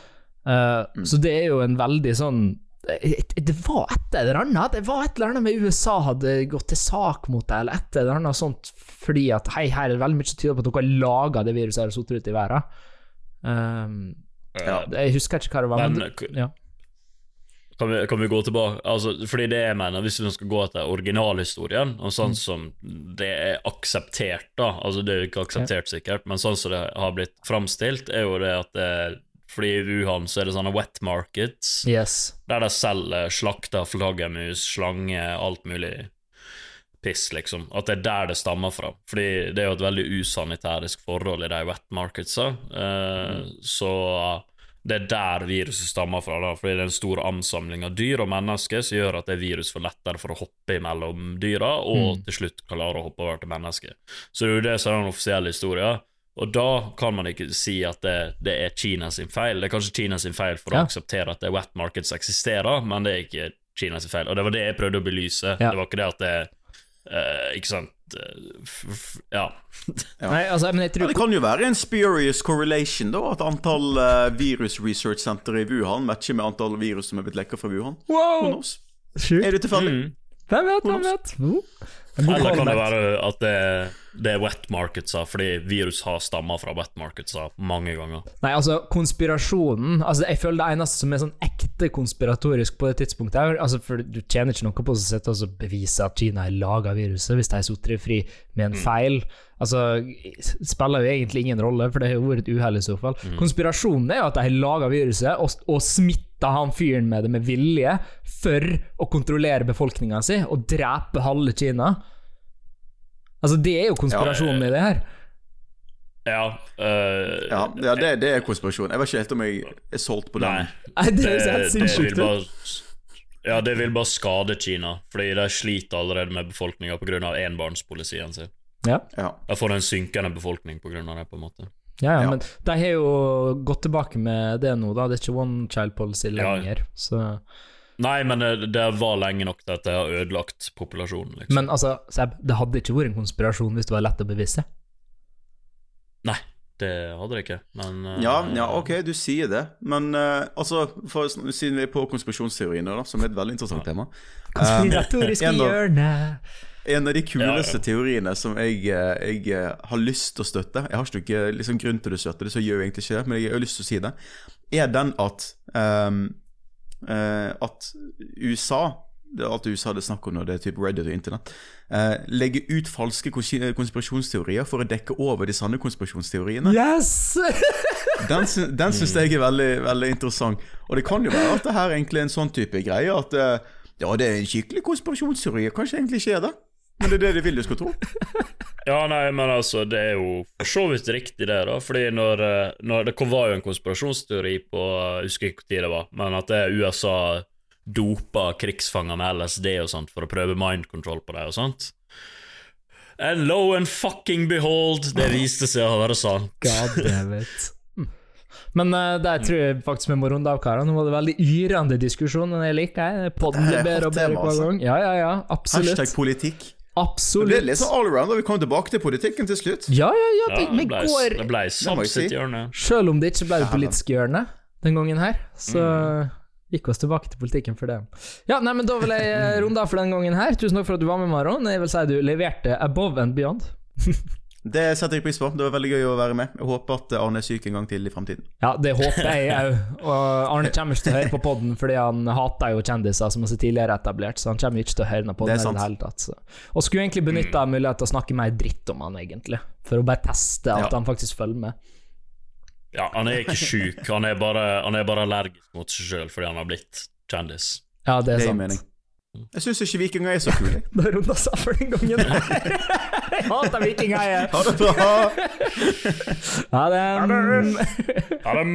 Mm. Så det er jo en veldig sånn det var et eller annet Det var et eller annet med USA hadde gått til sak mot det, eller et eller annet sånt, fordi at hei, her er det veldig mye tyder på at dere har laga det viruset her og satt ut i verden. Um, Ja. jeg husker ikke hva det var, men, Men ja. Kan vi, kan vi gå tilbake altså, Fordi det jeg mener, hvis vi skal gå etter originalhistorien, og sånn som det er akseptert, da Altså det er jo ikke akseptert sikkert, men sånn som det har blitt framstilt, er jo det at det, fordi i Wuhan så er det sånne wet markets, Yes. der de selger slakta flaggermus, slange, alt mulig piss, liksom. At det er der det stammer fra. Fordi det er jo et veldig usanitærisk forhold i de wet marketsa. mm. Så det er der viruset stammer fra, da, fordi det er en stor ansamling av dyr og mennesker som gjør at det er virus for lettere for å hoppe imellom dyra, og til slutt klare å hoppe over til mennesker. Så det er jo det som er den offisielle historien. Og da kan man ikke si at det, det er Kina sin feil. Det er kanskje Kina sin feil for Ja. å akseptere at det wet markets eksisterer, men det er ikke Kina sin feil. Og det var det jeg prøvde å belyse. Ja. Det var ikke det at det eh, Ikke sant eh, Ja. Nei, altså, men jeg Ja, det kan jo være en spurious correlation, da. At antall uh, virus research center i Wuhan matcher med antall virus som er blitt lekka fra Wuhan. Wow! Er det tilfeldig? Mm. Hvem vet, hvem vet? Eller kan det være at det, det er wet markets, fordi virus har stammer fra wet markets mange ganger. Nei, altså, konspirasjonen altså, Jeg føler det eneste som er sånn ekte konspiratorisk på det tidspunktet her altså, For du tjener ikke noe på å sitte og bevise at Kina har laga viruset, hvis de sittet fri med en feil. Altså, spiller jo egentlig ingen rolle, for det har jo vært et uhell i så fall. Konspirasjonen er jo at de har laga viruset og, og smitta han fyren med det med vilje for å kontrollere befolkninga si og drepe halve Kina. Altså, det er jo konspirasjonen i det her. Ja, øh, Ja, ja det, det er konspirasjon. Jeg vet ikke helt om jeg er solgt på Nei. den. Nei, det Det, høres helt det vil sinnssykt bare Ja, det vil bare skade Kina, fordi de sliter allerede med befolkninga pga. enbarnspolisien sin. Ja. Ja. De får en synkende befolkning pga. det, på en måte. Ja, ja, Ja. men de har jo gått tilbake med det nå, da. Det er ikke one child policy Ja. lenger. Så. Nei, men det, det var lenge nok til at det har ødelagt populasjonen, liksom. Men altså, Seb, det hadde ikke vært en konspirasjon hvis det var lett å bevise. Nei, det hadde det ikke, men uh, Ja, ja, ok, du sier det. Men uh, altså, for, siden vi er på konspirasjonsteoriene, da, som er et veldig interessant tema Konspiratoriske en hjørne. En av de kuleste Ja, ja. teoriene som jeg, eh, jeg eh, har lyst til å støtte Jeg har ikke liksom, grunn til å støtte det, så jeg gjør jeg egentlig ikke det, men jeg har lyst til å si det, er den at um, uh, At USA det er alt USA er snakk om når det er type Reddit og internett. Eh, legger ut falske konspirasjonsteorier for å dekke over de sanne konspirasjonsteoriene. Yes! Den, den syns jeg er veldig, veldig interessant. Og det kan jo være at det her egentlig er en sånn type greie at eh, ja, det er en skikkelig konspirasjonsteori. Kanskje egentlig ikke er det, men det er det de vil du skal tro. Ja, nei, men altså, det er jo for så vidt riktig, det, da. Fordi når, eh, når Det var jo en konspirasjonsteori på Jeg husker ikke tid det var, men at det er USA dopa krigsfanger med LSD og sånt for å prøve mind control på dem og sånt. And low and fucking behold, det viste seg å være sant. God damn it. Mm. Men uh, der tror jeg faktisk vi må runde av, karer. Nå var det veldig yrende diskusjon, men jeg liker det. Podden Det blir bedre og bedre hver altså. gang. Ja, ja, ja. Absolutt. Hashtag politikk. Det ble Absolutt. litt sånn all og vi kom tilbake til politikken til slutt. Ja, ja, ja. Ja, Det, det vi ble, går det ble må Saab jeg sitt si. hjørne. Selv om det ikke ble det Ja, politiske hjørnet den gangen her, så Mm. gikk oss tilbake til politikken for det. Ja, nei, men Da vil jeg eh, runde av for den gangen her. Tusen takk for at du var med, Maron. Jeg vil si du leverte above and beyond. Det setter jeg pris på. Det var veldig gøy å være med. Jeg håper at Arne er syk en gang til i fremtiden. Ja, det håper jeg òg. Og Arne kommer ikke til å høre på podden fordi han hater jo kjendiser som er så tidligere etablert, så han kommer ikke til å høre på den i det hele tatt. Så. Og skulle egentlig benytta muligheten til å snakke mer dritt om han, egentlig. For å bare teste at Ja. han faktisk følger med. Ja, han er ikke sjuk, han han er bare allergisk mot seg sjøl fordi han har blitt kjendis. Ja, det er Det er sant. Jeg syns ikke vikinger er så kule. Da runda seg for den gangen. jeg hater vikinger, jeg. Ha det bra! Ha det. Ha det!